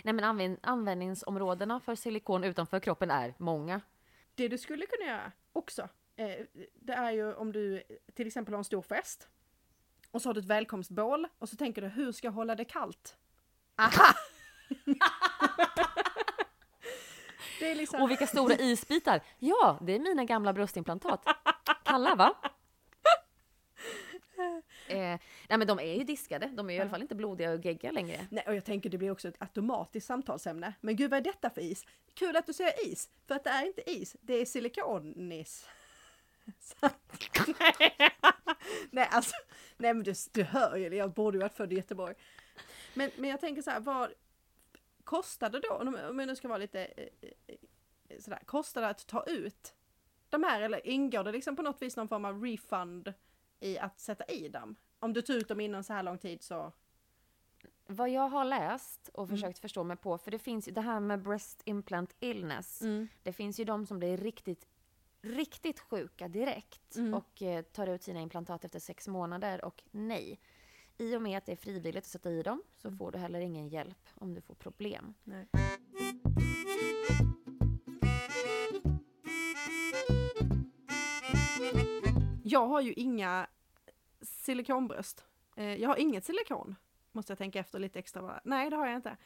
Nej men använd, användningsområdena för silikon utanför kroppen är många. Det du skulle kunna göra också, eh, det är ju om du till exempel har en stor fest. Och så har du ett välkomstbål och så tänker du, hur ska jag hålla det kallt? Aha! [LAUGHS] liksom... Och vilka stora isbitar! Ja, det är mina gamla bröstimplantat. Kalla va? Eh, nej men de är ju diskade. De är ju i alla fall inte blodiga och geggiga längre. Nej, och jag tänker det blir också ett automatiskt samtalsämne. Men gud vad är detta för is? Kul att du säger is, för att det är inte is, det är silikonis. [LAUGHS] Nej, alltså, nej men du, du hör ju jag borde ju varit född i Göteborg. Men, men jag tänker så här, vad kostar det då, om jag nu ska vara lite eh, eh, sådär, kostar det att ta ut de här eller ingår det liksom på något vis någon form av refund i att sätta i dem? Om du tar ut dem inom så här lång tid så Vad jag har läst och försökt förstå mig på, för det finns ju det här med breast implant illness. Det finns ju de som blir riktigt, riktigt sjuka direkt och eh, tar ut sina implantat efter sex månader och nej. I och med att det är frivilligt att sätta i dem så får du heller ingen hjälp om du får problem. Nej. Jag har ju inga silikonbröst. Eh, Jag har inget silikon, måste jag tänka efter lite extra bara. Nej, det har jag inte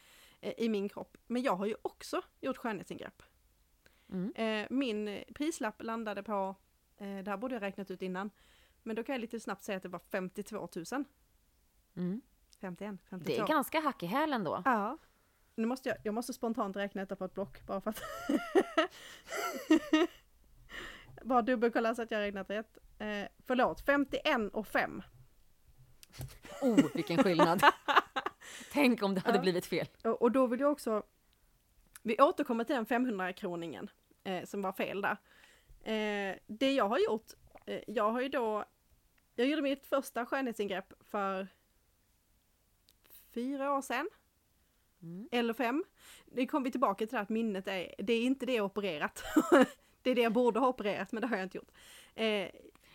eh, i min kropp. Men jag har ju också gjort skönhetsingrepp. Mm. Eh, Min prislapp landade på, det här borde jag räknat ut innan, men då kan jag lite snabbt säga att det var 52 000. Mm. 51, 52. Det är ganska hack i häl ändå. Ja. Nu måste jag, jag måste spontant räkna detta på ett block bara för att... [LAUGHS] Bara dubbelkolla så att jag räknat rätt. Eh, förlåt, 51 och 5. Oh, vilken skillnad! [LAUGHS] Tänk om det hade Ja. blivit fel. Och, och då vill jag också, vi återkommer till den 500-kroningen eh, som var fel där. Eh, det jag har gjort, eh, jag har ju då, jag gjorde mitt första skönhetsingrepp för fyra år sedan. Mm. Eller fem. Det kom vi tillbaka till det här att minnet är, det är inte det opererat. [LAUGHS] det är det jag borde ha opererat men det har jag inte gjort. Eh,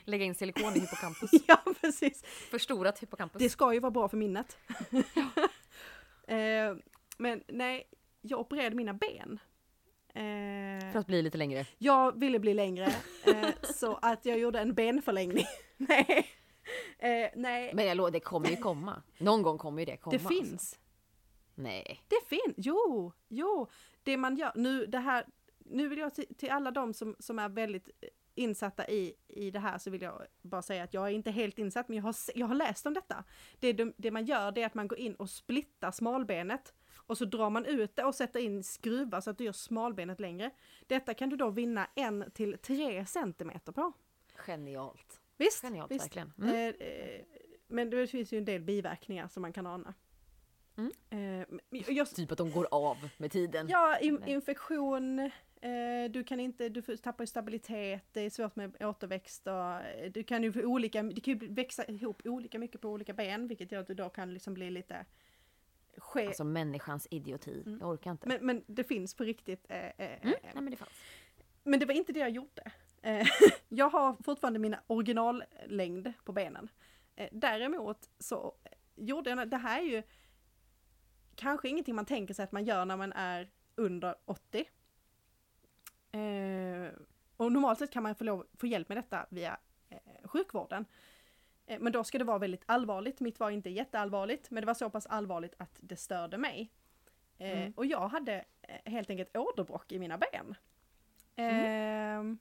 Lägga in silikon i hippocampus. [LAUGHS] ja precis. Förstorat hippocampus. Det ska ju vara bra för minnet. [LAUGHS] eh, men nej, jag opererade mina ben. Eh, För att bli lite längre. jag ville bli längre, eh, [LAUGHS] så att jag gjorde en benförlängning. nej. Eh, nej, Men jag det kommer ju komma. Någon gång kommer ju det komma. det finns. Alltså. Nej. Det finns, jo, jo. Det man gör, nu det här, nu vill jag till, till alla de som, som är väldigt insatta i, i det här så vill jag bara säga att jag är inte helt insatt men jag har, jag har läst om detta. Det, det, det man gör det är att man går in och splittar smalbenet och så drar man ut det och sätter in skruvar så att du gör smalbenet längre. Detta kan du då vinna en till tre centimeter på. Genialt. Visst? Genialt, visst. verkligen. Mm. Eh, eh, men det finns ju en del biverkningar som man kan ana. Mm. Eh, jag, Typ att de går av med tiden. Ja, in, infektion, du kan inte, du tappar stabilitet, det är svårt med återväxt och eh, du kan ju få olika, det kan ju växa ihop olika mycket på olika ben vilket gör att du då kan liksom bli lite ske, Alltså människans idioti. Mm. Jag orkar inte. men, men det finns på riktigt. Eh, eh, mm? eh, Nej men det fanns. Men det var inte det jag gjorde. Eh, [LAUGHS] jag har fortfarande mina originallängd på benen. Eh, däremot så gjorde jag, det här är ju kanske ingenting man tänker sig att man gör när man är under 80. Eh, och normalt sett kan man få, lov, få hjälp med detta via eh, sjukvården. Eh, men då ska det vara väldigt allvarligt. Mitt var inte jätteallvarligt, men det var så pass allvarligt att det störde mig. Eh, Mm. Och jag hade eh, helt enkelt åderbråck i mina ben. Ehm,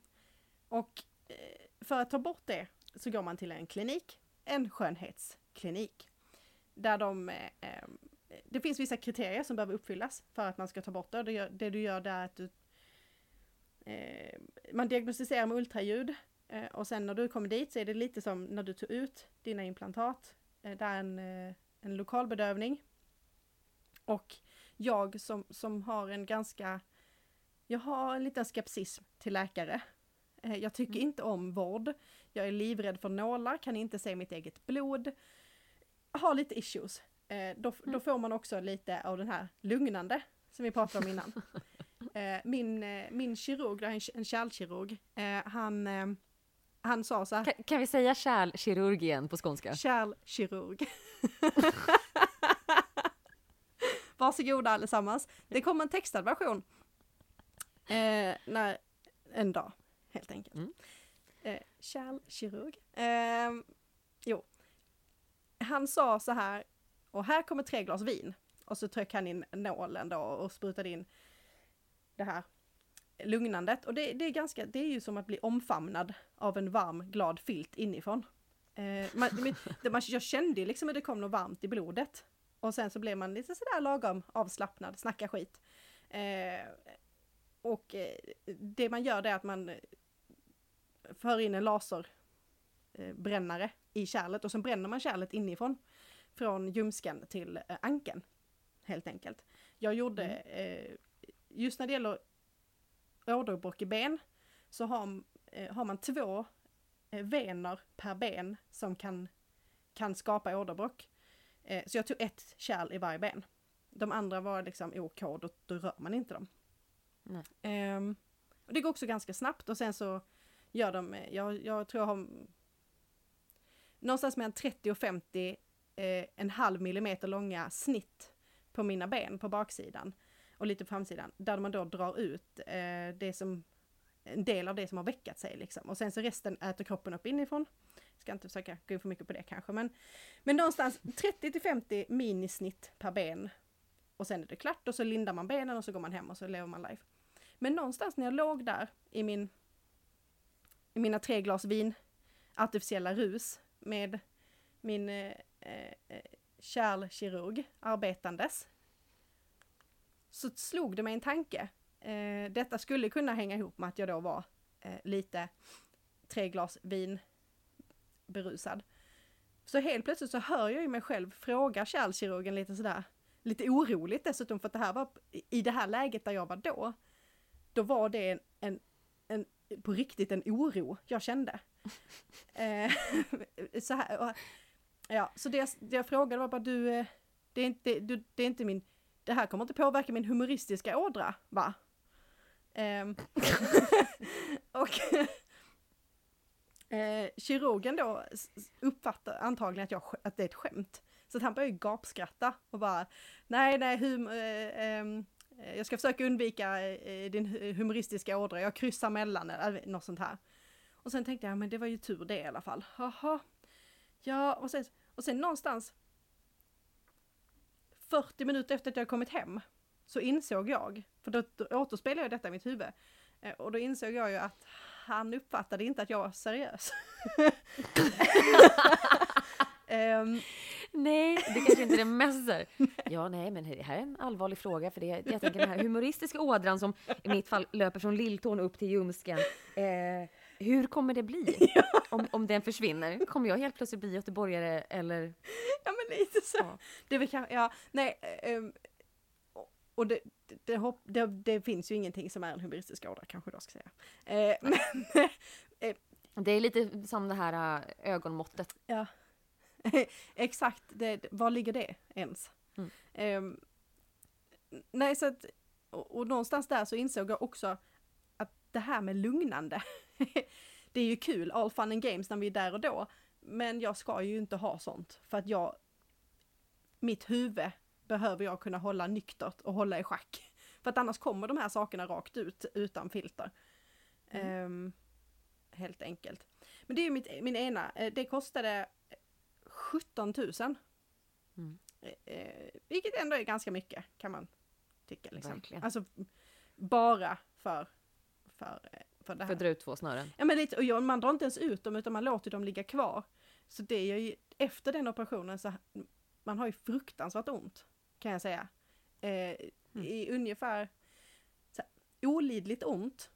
och eh, för att ta bort det så går man till en klinik, en skönhetsklinik. Där de, det finns vissa kriterier som behöver uppfyllas för att man ska ta bort det. Det du gör där är att du, eh, man diagnostiserar med ultraljud eh, och sen när du kommer dit så är det lite som när du tog ut dina implantat. Eh, det är en, eh, en lokal bedövning. Och jag som, som har en ganska jag har en liten skepsism till läkare. Eh, Jag tycker Mm. inte om vård. Jag är livrädd för nålar, kan inte se mitt eget blod. Har lite issues. Eh, Då, då Mm. får man också lite av den här lugnande som vi pratade om innan. [LAUGHS] Eh, Min, eh, min kirurg, en, kärlkirurg, eh, han, han sa så här, Kan, kan vi säga kärlkirurg igen på skånska? kärlkirurg. [LAUGHS] Varsågoda allesammans. Det kommer en textad version. Eh, när, en dag, helt enkelt. Mm. Eh, kärlkirurg. Eh, jo. Han sa så här, och här kommer tre glas vin. Och så tryckte han in nålen då och sprutade in det här lugnandet. Och det, det är ganska, det är ju som att bli omfamnad av en varm glad filt inifrån. Eh, man, jag kände liksom att det kom något varmt i blodet. Och sen så blev man lite sådär lagom avslappnad, snacka skit. Eh, och eh, det man gör det är att man för in en laserbrännare eh, i kärlet och sen bränner man kärlet inifrån. Från ljumsken till eh, ankeln. Helt enkelt. Jag gjorde, eh, just när det gäller åderbråck i ben så har, eh, har man två eh, vener per ben som kan, kan skapa åderbråck. Eh, så jag tog ett kärl i varje ben. De andra var liksom OK, då, då rör man inte dem. Ehm, och det går också ganska snabbt och sen så gör de, jag, jag tror jag har någonstans mellan 30 och 50 eh, en halv millimeter långa snitt på mina ben på baksidan och lite på framsidan där man då drar ut eh, det som en del av det som har väckat sig liksom. Och sen så resten äter kroppen upp inifrån. Ska inte försöka gå in för mycket på det kanske men men någonstans 30 till 50 minisnitt per ben. Och sen är det klart och så lindar man benen och så går man hem och så lever man life. Men någonstans när jag låg där i min i mina tre glas vin artificiella rus med min eh, eh, eh kärlkirurg arbetandes så slog det mig en tanke. Eh, detta skulle kunna hänga ihop med att jag då var eh, lite tre glas vin berusad. Så helt plötsligt så hör jag ju mig själv fråga kärlkirurgen lite sådär, lite oroligt dessutom för att det här var i det här läget där jag var då. Då var det en, en, en på riktigt en oro jag kände. [LAUGHS] Eh, så här, och, ja, så det, det jag frågade var bara du, eh, det är inte, du, det är inte min, det här kommer inte påverka min humoristiska ådra, va? Um, [LAUGHS] och eh, kirurgen då uppfattar antagligen att, jag, att det är ett skämt. Så att han börjar ju gapskratta och bara, nej, nej, hum, eh, ehm, eh, jag ska försöka undvika eh, din humoristiska ådra, jag kryssar mellan, eller något sånt här. Och sen tänkte jag, men det var ju tur det i alla fall. Jaha. Ja, och sen, och sen någonstans 40 minuter efter att jag kommit hem så insåg jag, för då, återspelade jag detta i mitt huvud, eh, och då insåg jag ju att han uppfattade inte att jag var seriös. um, [LAUGHS] nej, det kanske inte är det mest där. Ja, nej, men det här är en allvarlig fråga för det jag tänker den här humoristiska ådran som i mitt fall löper från lilltån upp till ljumsken. Eh, hur kommer det bli [LAUGHS] ja. om, om den försvinner? Kommer jag helt plötsligt bli göteborgare eller? Ja, men lite så. Ja. Det är väl kanske, ja, nej. Um, och det, det, det, det, finns ju ingenting som är en humoristisk ådra kanske då ska säga. Eh, men, [LAUGHS] eh, det är lite som det här äh, ögonmåttet. Ja, [LAUGHS] exakt. Det, var ligger det ens? Mm. Eh, nej, så att, och, och någonstans där så insåg jag också det här med lugnande, [LAUGHS] det är ju kul, all fun and games när vi är där och då, men jag ska ju inte ha sånt för att jag, mitt huvud behöver jag kunna hålla nyktert och hålla i schack. För att annars kommer de här sakerna rakt ut utan filter. Mm. Um, helt enkelt. Men det är mitt, min ena, eh, det kostade 17 000. Mm. Eh, vilket ändå är ganska mycket kan man tycka. Liksom. Verkligen. Alltså bara för, för, eh, för det här. För dra ut två snören? Ja men lite, och man drar inte ens ut dem utan man låter dem ligga kvar. Så det är ju efter den operationen så man har ju fruktansvärt ont kan jag säga. Eh, mm. I ungefär så här, olidligt ont,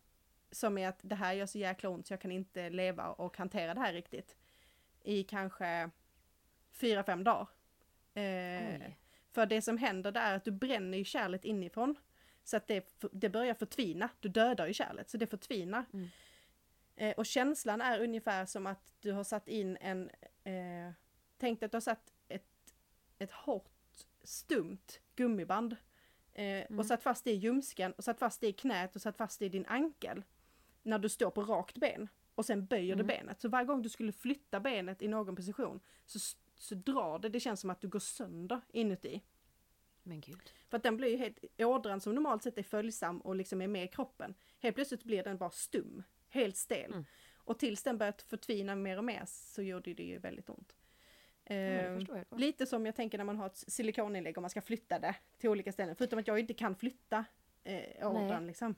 som är att det här gör så jäkla ont så jag kan inte leva och hantera det här riktigt. I kanske fyra, fem dagar. Eh, för det som händer där är att du bränner ju kärlet inifrån. Så att det, det börjar förtvina, du dödar ju kärlet, så det förtvinar. Mm. Eh, och känslan är ungefär som att du har satt in en, eh, tänk att du har satt ett, ett hårt stumt gummiband. Eh, mm. Och satt fast det i ljumsken och satt fast det i knät och satt fast det i din ankel. När du står på rakt ben. Och sen böjer mm. du benet. Så varje gång du skulle flytta benet i någon position så, så drar det, det känns som att du går sönder inuti. Men gud. För att den blir ju helt, ådran som normalt sett är följsam och liksom är med i kroppen. Helt plötsligt blir den bara stum, helt stel. Mm. Och tills den börjat förtvina mer och mer så gjorde det ju väldigt ont. Eh, lite som jag tänker när man har ett silikoninlägg och man ska flytta det till olika ställen. Förutom att jag inte kan flytta eh, ådran liksom.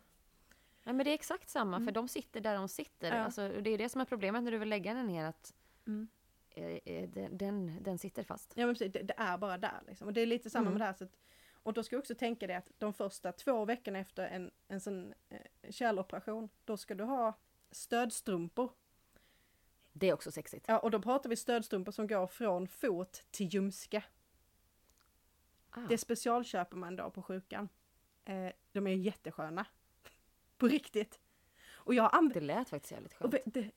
Nej men det är exakt samma mm. för de sitter där de sitter. Ja. Alltså, det är det som är problemet när du vill lägga den ner att mm. Eh, eh den, den, den, sitter fast. Ja men precis, det, det, är bara där liksom. Och det är lite samma mm. med det här. Så att, och då ska du också tänka dig att de första två veckorna efter en, en sån eh, kärloperation, då ska du ha stödstrumpor det är också sexigt. Ja, och då pratar vi stödstrumpor som går från fot till ljumske. Ah. Det specialköper man då på sjukan. Eh, de är jättesköna. [LAUGHS] på riktigt. Och jag Det lät faktiskt jävligt skönt. Det,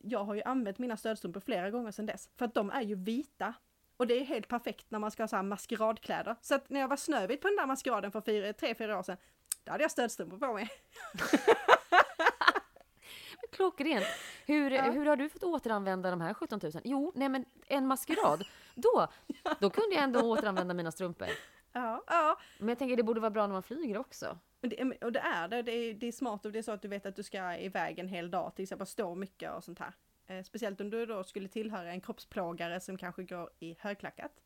jag har ju använt mina stödstrumpor flera gånger sedan dess. För att de är ju vita. Och det är helt perfekt när man ska ha så här maskeradkläder. Så att när jag var Snövit på den där maskeraden för fyra, tre, fyra år sedan, då hade jag stödstrumpor på mig. [LAUGHS] Klockrent. Hur, ja. hur har du fått återanvända de här 17 000? Jo, nej men en maskerad. Då, då kunde jag ändå återanvända mina strumpor. Ja, ja. Men jag tänker det borde vara bra när man flyger också. Och det, och det är det. Det är, det är smart och det är så att du vet att du ska iväg en hel dag, till exempel stå mycket och sånt här. Eh, speciellt om du då skulle tillhöra en kroppsplågare som kanske går i högklackat.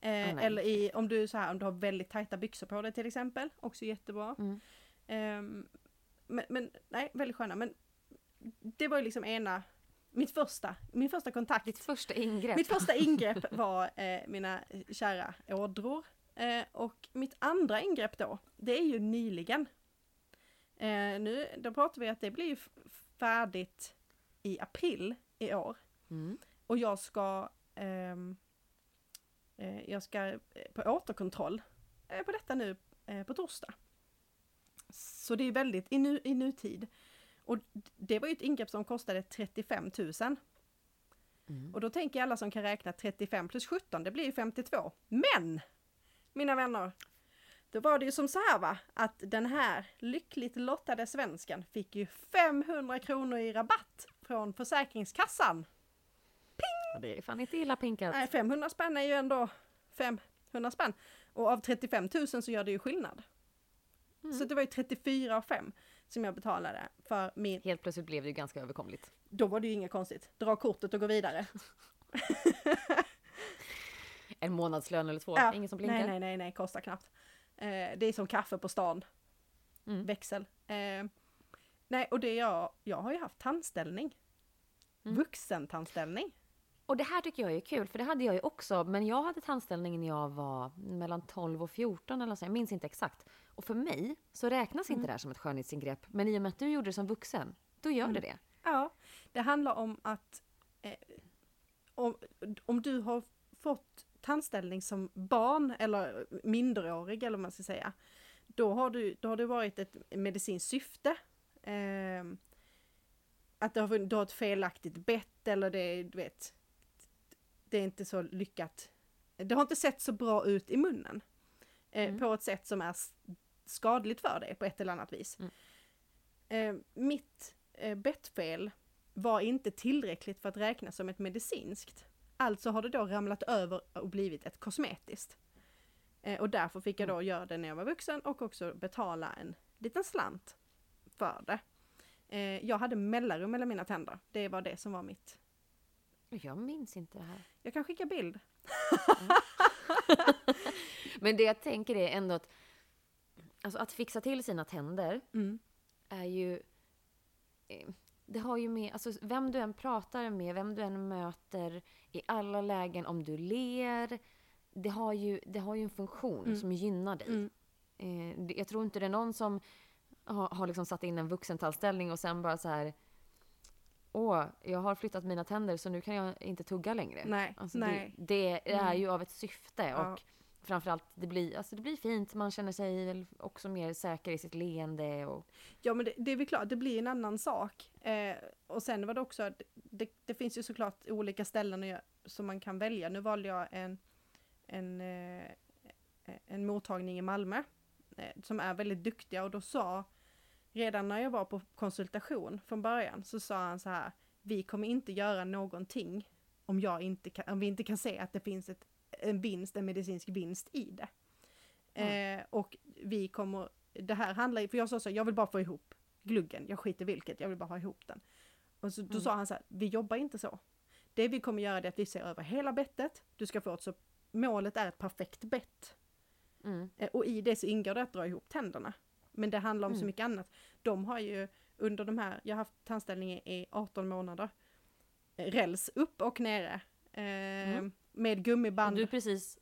Eh, oh, eller i, om du så här, om du har väldigt tajta byxor på dig till exempel, också jättebra. Mm. Eh, men, men, nej, väldigt sköna. Men det var ju liksom ena, mitt första, min första kontakt. Ditt första ingrepp. Mitt första ingrepp [LAUGHS] var eh, mina kära ådror. Eh, och mitt andra ingrepp då, det är ju nyligen. Eh, nu, då pratar vi att det blir färdigt i april i år. Mm. Och jag ska, ehm, eh, jag ska på återkontroll på detta nu på torsdag. Så det är väldigt i, nu, i nutid. Och det var ju ett ingrepp som kostade 35 000. Mm. Och då tänker alla som kan räkna 35 plus 17, det blir ju 52. Men! Mina vänner, då var det ju som så här va, att den här lyckligt lottade svensken fick ju 500 kronor i rabatt från Försäkringskassan. Ja, det är fan inte illa pinkat. Nej, 500 spänn är ju ändå 500 spänn. Och av 35 000 så gör det ju skillnad. Mm. Så det var ju 34 och 5 som jag betalade för min, Helt plötsligt blev det ju ganska överkomligt. då var det ju inget konstigt. Dra kortet och gå vidare. [LAUGHS] En månadslön eller två, Ja, ingen som blinkar. Nej, nej, nej, nej, kostar knappt. Eh, det är som kaffe på stan. Mm. Växel. Eh, nej, och det jag, jag har ju haft tandställning. Mm. Vuxentandställning. Och det här tycker jag är kul, för det hade jag ju också. Men jag hade tandställning när jag var mellan 12 och 14 eller så. Jag minns inte exakt. Och för mig så räknas Mm. inte det här som ett skönhetsingrepp. Men i och med att du gjorde det som vuxen, då gör Mm. det det. Ja, det handlar om att eh, om, om du har fått tandställning som barn eller minderårig eller vad man ska säga. Då har, du, då har det varit ett medicinskt syfte. Eh, att det har, du har ett felaktigt bett eller det, du vet, det är inte så lyckat. Det har inte sett så bra ut i munnen. Eh, Mm. På ett sätt som är skadligt för dig på ett eller annat vis. Mm. Eh, mitt eh, bettfel var inte tillräckligt för att räknas som ett medicinskt. Alltså har det då ramlat över och blivit ett kosmetiskt. Eh, och därför fick jag då göra det när jag var vuxen och också betala en liten slant för det. Eh, jag hade mellanrum mellan mina tänder. Det var det som var mitt. Jag minns inte det här. Jag kan skicka bild. [LAUGHS] Men det jag tänker är ändå att alltså att fixa till sina tänder Mm. är ju... Det har ju med, alltså vem du än pratar med, vem du än möter i alla lägen, om du ler, det har ju, det har ju en funktion Mm. som gynnar dig. Mm. Eh, jag tror inte det är någon som har, har liksom satt in en vuxentandställning och sen bara så här Åh, jag har flyttat mina tänder så nu kan jag inte tugga längre. Nej, Alltså nej. Det, det är Mm. ju av ett syfte Ja. och framförallt det blir, alltså det blir fint. Man känner sig också mer säker i sitt leende och Ja men det, det är väl klart, det blir en annan sak. Eh, och sen var det också, det, det finns ju såklart olika ställen som man kan välja. Nu valde jag en, en, eh, en mottagning i Malmö eh, som är väldigt duktiga och då sa redan när jag var på konsultation från början så sa han så här, vi kommer inte göra någonting om, jag inte kan, om vi inte kan se att det finns ett, en vinst, en medicinsk vinst i det. Eh, och vi kommer, det här handlar ju, för jag sa så, jag vill bara få ihop gluggen, jag skiter vilket, jag vill bara ha ihop den. Och så, då Mm. sa han så här, vi jobbar inte så. Det vi kommer göra är att vi ser över hela bettet, du ska få ett så, målet är ett perfekt bett. mm, Eh, Och i det så ingår det att dra ihop tänderna. Men det handlar om så Mm. mycket annat. De har ju under de här, jag har haft tandställning i 18 månader. Eh, Räls upp och nere. Eh, Mm. Med gummiband. du precis,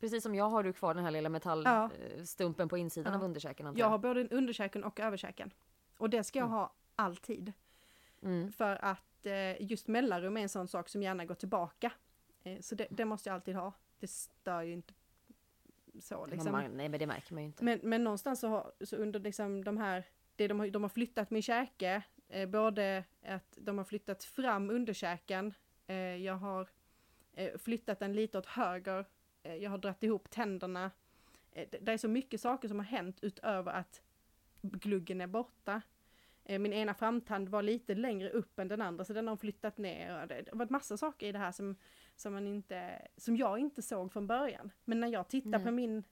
precis som jag har du kvar den här lilla Ja. metallstumpen på insidan Ja. av underkäken antar Jag har både underkäken och överkäken. Och det ska jag Mm. ha alltid. Mm. För att eh, just mellanrum är en sån sak som gärna går tillbaka. Eh, så det, det måste jag alltid ha. Det stör ju inte så liksom. man, nej men det märker man ju inte. Men, men någonstans så, har, så under liksom de här, det de, har, de har flyttat min käke, eh, både att de har flyttat fram underkäken, eh, jag har flyttat den lite åt höger, eh, jag har dratt ihop tänderna. Eh, det, är så mycket saker som har hänt utöver att gluggen är borta. Eh, min ena framtand var lite längre upp än den andra så den har flyttat ner. Det, det har varit massa saker i det här som, som, man inte, som jag inte såg från början. Men när jag tittar Nej. på min,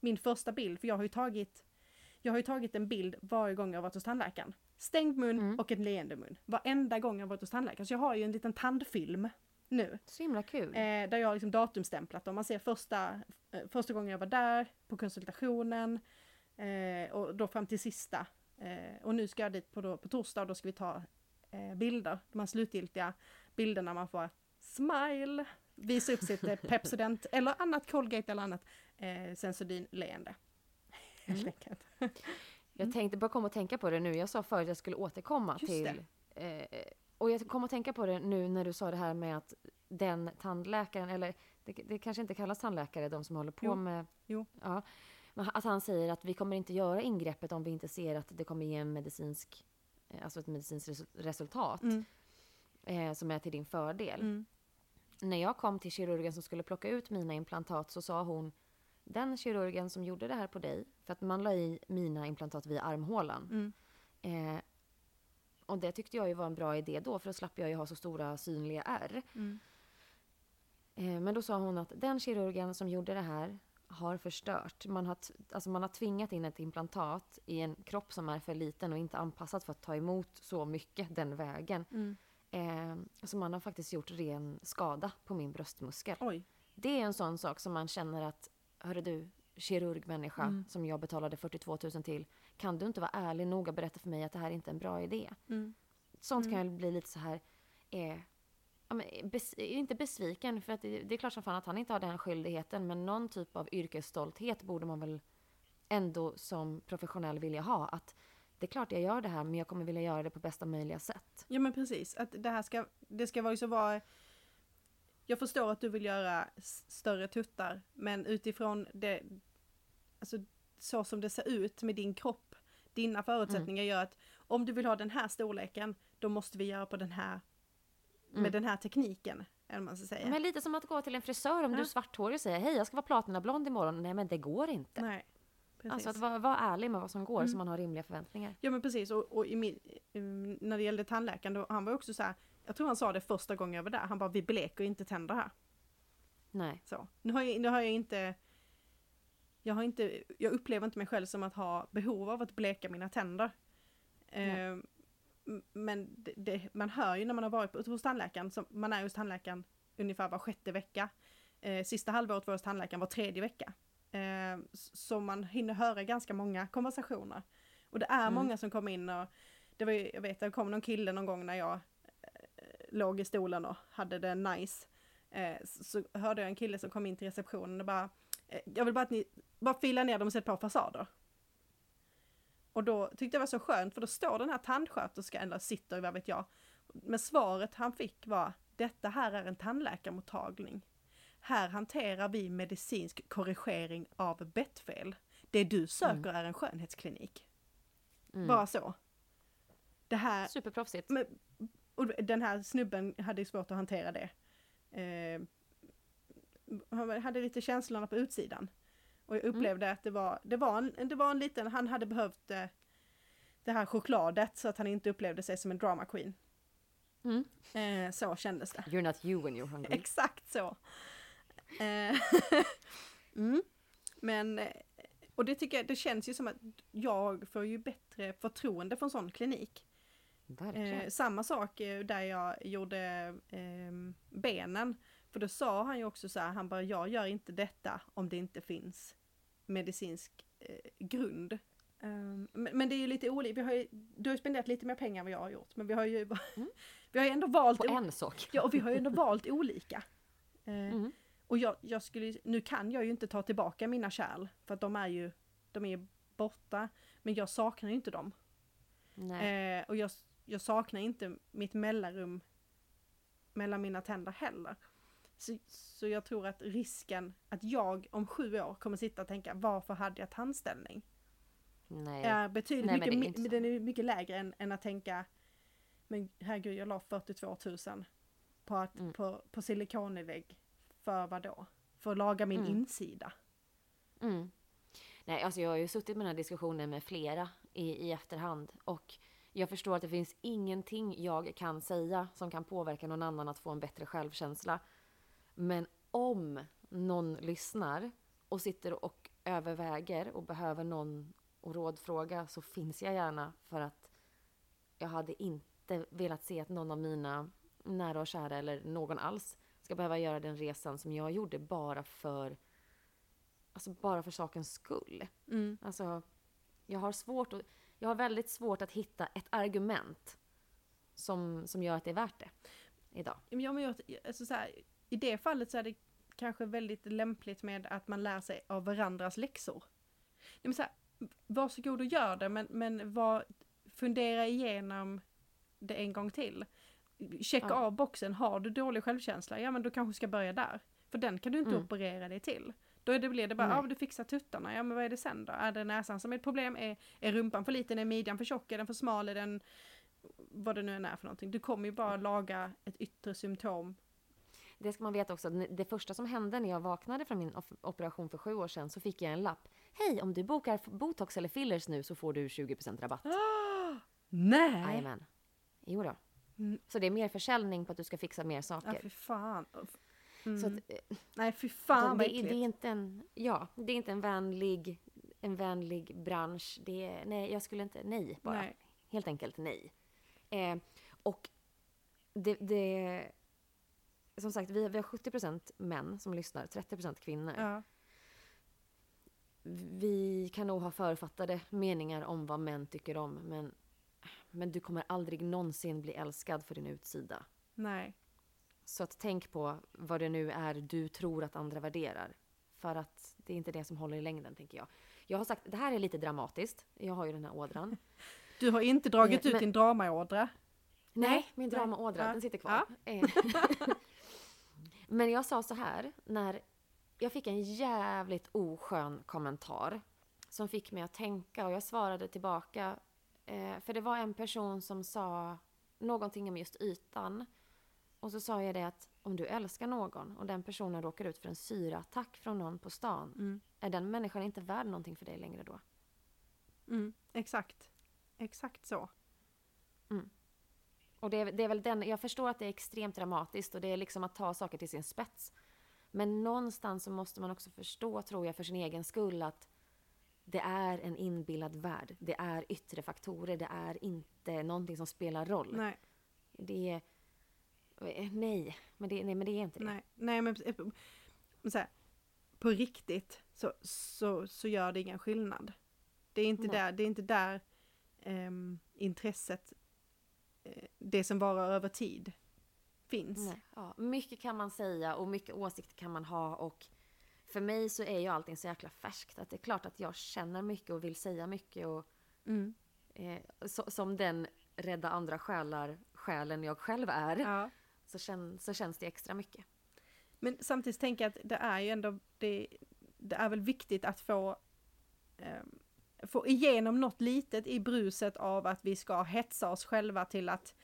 min första bild, för jag har ju tagit jag har ju tagit en bild varje gång jag varit hos tandläkaren. Stängd mun Mm. och en leende mun. Varenda gång jag varit hos tandläkaren. Så jag har ju en liten tandfilm nu. Så himla kul. Eh, där jag har liksom datumstämplat dem. Man ser första, eh, första gången jag var där, på konsultationen. Eh, och då fram till sista. Eh, och nu ska jag dit på, då, på torsdag och då ska vi ta eh, bilder. De här slutgiltiga bilderna man får smile, visa upp sitt eh, [LAUGHS] Pepsodent eller annat Colgate eller annat eh, Sensodyne-leende. Mm. Jag tänkte bara komma och tänka på det nu. Jag sa förut att jag skulle återkomma Just till... Och jag kom att tänka på det nu när du sa det här med att den tandläkaren, eller det, det kanske inte kallas tandläkare, de som håller på Jo. med... Jo. Ja. Att han säger att vi kommer inte göra ingreppet om vi inte ser att det kommer ge en medicinsk, eh, alltså ett medicinskt resu- resultat Mm. eh, som är till din fördel. Mm. När jag kom till kirurgen som skulle plocka ut mina implantat så sa hon den kirurgen som gjorde det här på dig, för att man la i mina implantat via armhålan. Mm. Eh, och det tyckte jag ju var en bra idé då, för då slapp jag ju ha så stora synliga ärr. Mm. Eh, men då sa hon att den kirurgen som gjorde det här har förstört. Man har, alltså man har tvingat in ett implantat i en kropp som är för liten och inte anpassad för att ta emot så mycket den vägen. Mm. Eh, så man har faktiskt gjort ren skada på min bröstmuskel. Oj. Det är en sån sak som man känner att, hörru du, kirurgmänniska Mm. som jag betalade 42 000 till, kan du inte vara ärlig nog och berätta för mig att det här inte är en bra idé? Mm. Sånt Mm. kan jag bli lite så här, eh, ja, men bes, inte besviken, för att det, det är klart som fan att han inte har den skyldigheten, men någon typ av yrkesstolthet borde man väl ändå som professionell vilja ha. Att det är klart jag gör det här, men jag kommer vilja göra det på bästa möjliga sätt. Ja men precis, att det här ska, det ska vara ju så vara Jag förstår att du vill göra större tuttar, men utifrån det, alltså så som det ser ut med din kropp, dina förutsättningar gör att om du vill ha den här storleken, då måste vi göra på den här, med Mm. den här tekniken, eller man ska säga. Men lite som att gå till en frisör om du Ja. är svarthårig och säger hej jag ska vara platinablond imorgon. Nej men det går inte. Nej, precis. Alltså att vara, vara ärlig med vad som går Mm. så man har rimliga förväntningar. Ja men precis, och, och min, när det gällde tandläkaren, då, han var också så här, jag tror han sa det första gången jag var där, han bara vi bleker inte tänder här. Nej. Så. Nu har jag, nu har jag inte jag, har inte, jag upplever inte mig själv som att ha behov av att bleka mina tänder. M- men det, det, man hör ju när man har varit på- hos tandläkaren, som, man är hos tandläkaren ungefär var sjätte vecka. Eh, sista halvåret var hos tandläkaren var tredje vecka. Eh, så man hinner höra ganska många konversationer. Och det är Mm. många som kommer in och det var ju, jag vet det kom någon kille någon gång när jag eh, låg i stolen och hade det nice. Eh, så, hörde jag en kille som kom in till receptionen och bara eh, Jag vill bara att ni bara filar ner dem och sätter på fasader. Och då tyckte jag det var så skönt för då står den här tandsköterskan, eller sitter vad vet jag. Men svaret han fick var Detta här är en tandläkarmottagning. Här hanterar vi medicinsk korrigering av bettfel. Det du söker är en skönhetsklinik. Mm. Bara så. Det här, Superproffsigt. men, och den här snubben hade ju svårt att hantera det. Eh, han hade lite känslorna på utsidan. Och jag upplevde att det var, det var, en, det var en liten, han hade behövt eh, det här chokladet så att han inte upplevde sig som en drama queen. Mm. Eh, så kändes det. You're not you when you're hungry. Exakt så. Eh, [LAUGHS] mm. Men, eh, och det tycker jag, det känns ju som att jag får ju bättre förtroende för en sån klinik. Eh, samma sak eh, där jag gjorde eh, benen. För då sa han ju också så här, han bara, jag gör inte detta om det inte finns medicinsk eh, grund. Eh, men, men det är ju lite olika, vi har ju, du har ju spenderat lite mer pengar än vad jag har gjort, men vi har ju, Mm. [LAUGHS] vi har ju ändå valt, På en sak. ja, och vi har ju ändå valt olika. [LAUGHS] Eh, Mm. och jag, jag skulle, nu kan jag ju inte ta tillbaka mina kärl, för att de är ju, de är borta, men jag saknar ju inte dem. Eh, och jag, jag saknar inte mitt mellanrum mellan mina tänder heller. Så, så jag tror att risken att jag om sju år kommer sitta och tänka varför hade jag tandställning? Nej. Är betydligt Nej, men mycket, det är den är mycket lägre än, än att tänka men herregud jag la 42 000 på, att, Mm. på, på silikonvägg för vad då? För att laga min Mm. insida. Mm. Nej, alltså jag har ju suttit med den här diskussionen med flera i, i efterhand och jag förstår att det finns ingenting jag kan säga som kan påverka någon annan att få en bättre självkänsla. Men om någon lyssnar och sitter och överväger och behöver någon att rådfråga så finns jag gärna för att jag hade inte velat se att någon av mina nära och kära eller någon alls ska behöva göra den resan som jag gjorde bara för Alltså bara för sakens skull. Mm. Alltså, jag har svårt att, jag har väldigt svårt att hitta ett argument som, som gör att det är värt det idag. Ja, men jag, alltså så här, I det fallet så är det kanske väldigt lämpligt med att man lär sig av varandras läxor. Nej, men så här, varsågod och gör det, men, men var, fundera igenom det en gång till. Checka Ja. av boxen, har du dålig självkänsla? Ja men du kanske ska börja där. För den kan du inte Mm. operera dig till. Då är det, blir det bara, ja du fixar tuttarna, ja men vad är det sen då? Är det näsan som är ett problem? Är, är rumpan för liten? Är midjan för tjock? Är den för smal? Är den vad det nu än är för någonting. Du kommer ju bara laga ett yttre symptom. Det ska man veta också. Det första som hände när jag vaknade från min op- operation för sju år sedan så fick jag en lapp. Hej, om du bokar botox eller fillers nu så får du 20% rabatt. [GASPS] Nej! Jajamän. Jo då. Mm. Så det är mer försäljning på att du ska fixa mer Ja saker. fy fan. Mm. Så att, eh, Nej fy fan det, vad det, är inte en, ja, det är inte en vänlig, en vänlig bransch. Det är, nej, jag skulle inte, nej bara. Nej. Helt enkelt nej. Eh, och det, det, som sagt, vi, vi har 70% män som lyssnar, 30% kvinnor. Ja. Vi kan nog ha författade meningar om vad män tycker om, men, men du kommer aldrig någonsin bli älskad för din utsida. Nej. Så att tänk på vad det nu är du tror att andra värderar. För att det är inte det som håller i längden, tänker jag. Jag har sagt, det här är lite dramatiskt. Jag har ju den här ådran. [LAUGHS] Du har inte dragit Eh, ut men- din dramaådra. Nej, min dramaådra, Ja. den sitter kvar. Eh. [LAUGHS] Men jag sa så här, när jag fick en jävligt oskön kommentar som fick mig att tänka och jag svarade tillbaka. Eh, för det var en person som sa någonting om just ytan. Och så sa jag det att om du älskar någon och den personen råkar ut för en syraattack från någon på stan. Mm. Är den människan inte värd någonting för dig längre då? Mm. Exakt. Exakt så. Och det är, det är väl den, jag förstår att det är extremt dramatiskt och det är liksom att ta saker till sin spets. Men någonstans så måste man också förstå, tror jag, för sin egen skull att det är en inbillad värld. Det är yttre faktorer, det är inte någonting som spelar roll. Nej. Det är... Nej, men det, nej, men det är inte det. Nej. Nej men eh, så här, på riktigt så, så, så gör det ingen skillnad. Det är inte Nej. där, det är inte där ehm, intresset, det som varar över tid, finns. Nej. Ja, mycket kan man säga och mycket åsikter kan man ha och för mig så är ju allting så jäkla färskt att det är klart att jag känner mycket och vill säga mycket och Mm. eh, så, som den rädda andra själar, själen jag själv är, Ja. så, kän, så känns det extra mycket. Men samtidigt tänker jag att det är ju ändå, det, det är väl viktigt att få, ehm, få igenom något litet i bruset av att vi ska hetsa oss själva till att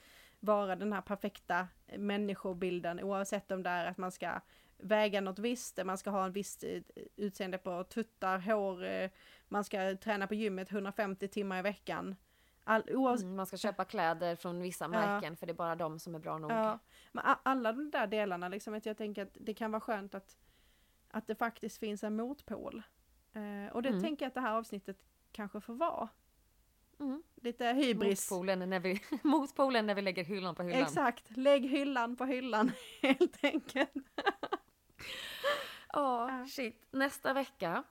vara den här perfekta människobilden oavsett om det är att man ska väga något visst, man ska ha en viss eh, utseende på tuttar, hår, eh, man ska träna på gymmet 150 timmar i veckan. All, Mm, man ska köpa kläder från vissa märken för det är bara de som är bra nog. Ja, men alla de där delarna, liksom, att jag tänker att det kan vara skönt att, att det faktiskt finns en motpol. Eh, och det Mm. tänker jag att det här avsnittet kanske får vara. Mm. Lite hybris. Motpolen, när vi, [LAUGHS] motpolen när vi lägger hyllan på hyllan. Exakt, lägg hyllan på hyllan [LAUGHS] helt enkelt. [LAUGHS] Ja, shit. Nästa vecka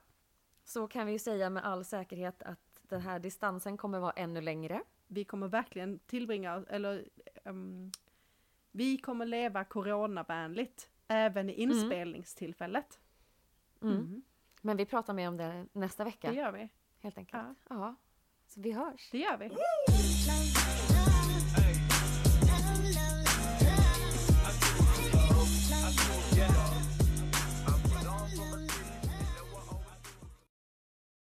så kan vi ju säga med all säkerhet att den här distansen kommer vara ännu längre. Vi kommer verkligen tillbringa, eller ehm, vi kommer leva coronavänligt även i inspelningstillfället. Mm. Mm. Men vi pratar mer om det nästa vecka. Det gör vi. Helt enkelt. Ja. Ja. Så vi hörs. Det gör vi.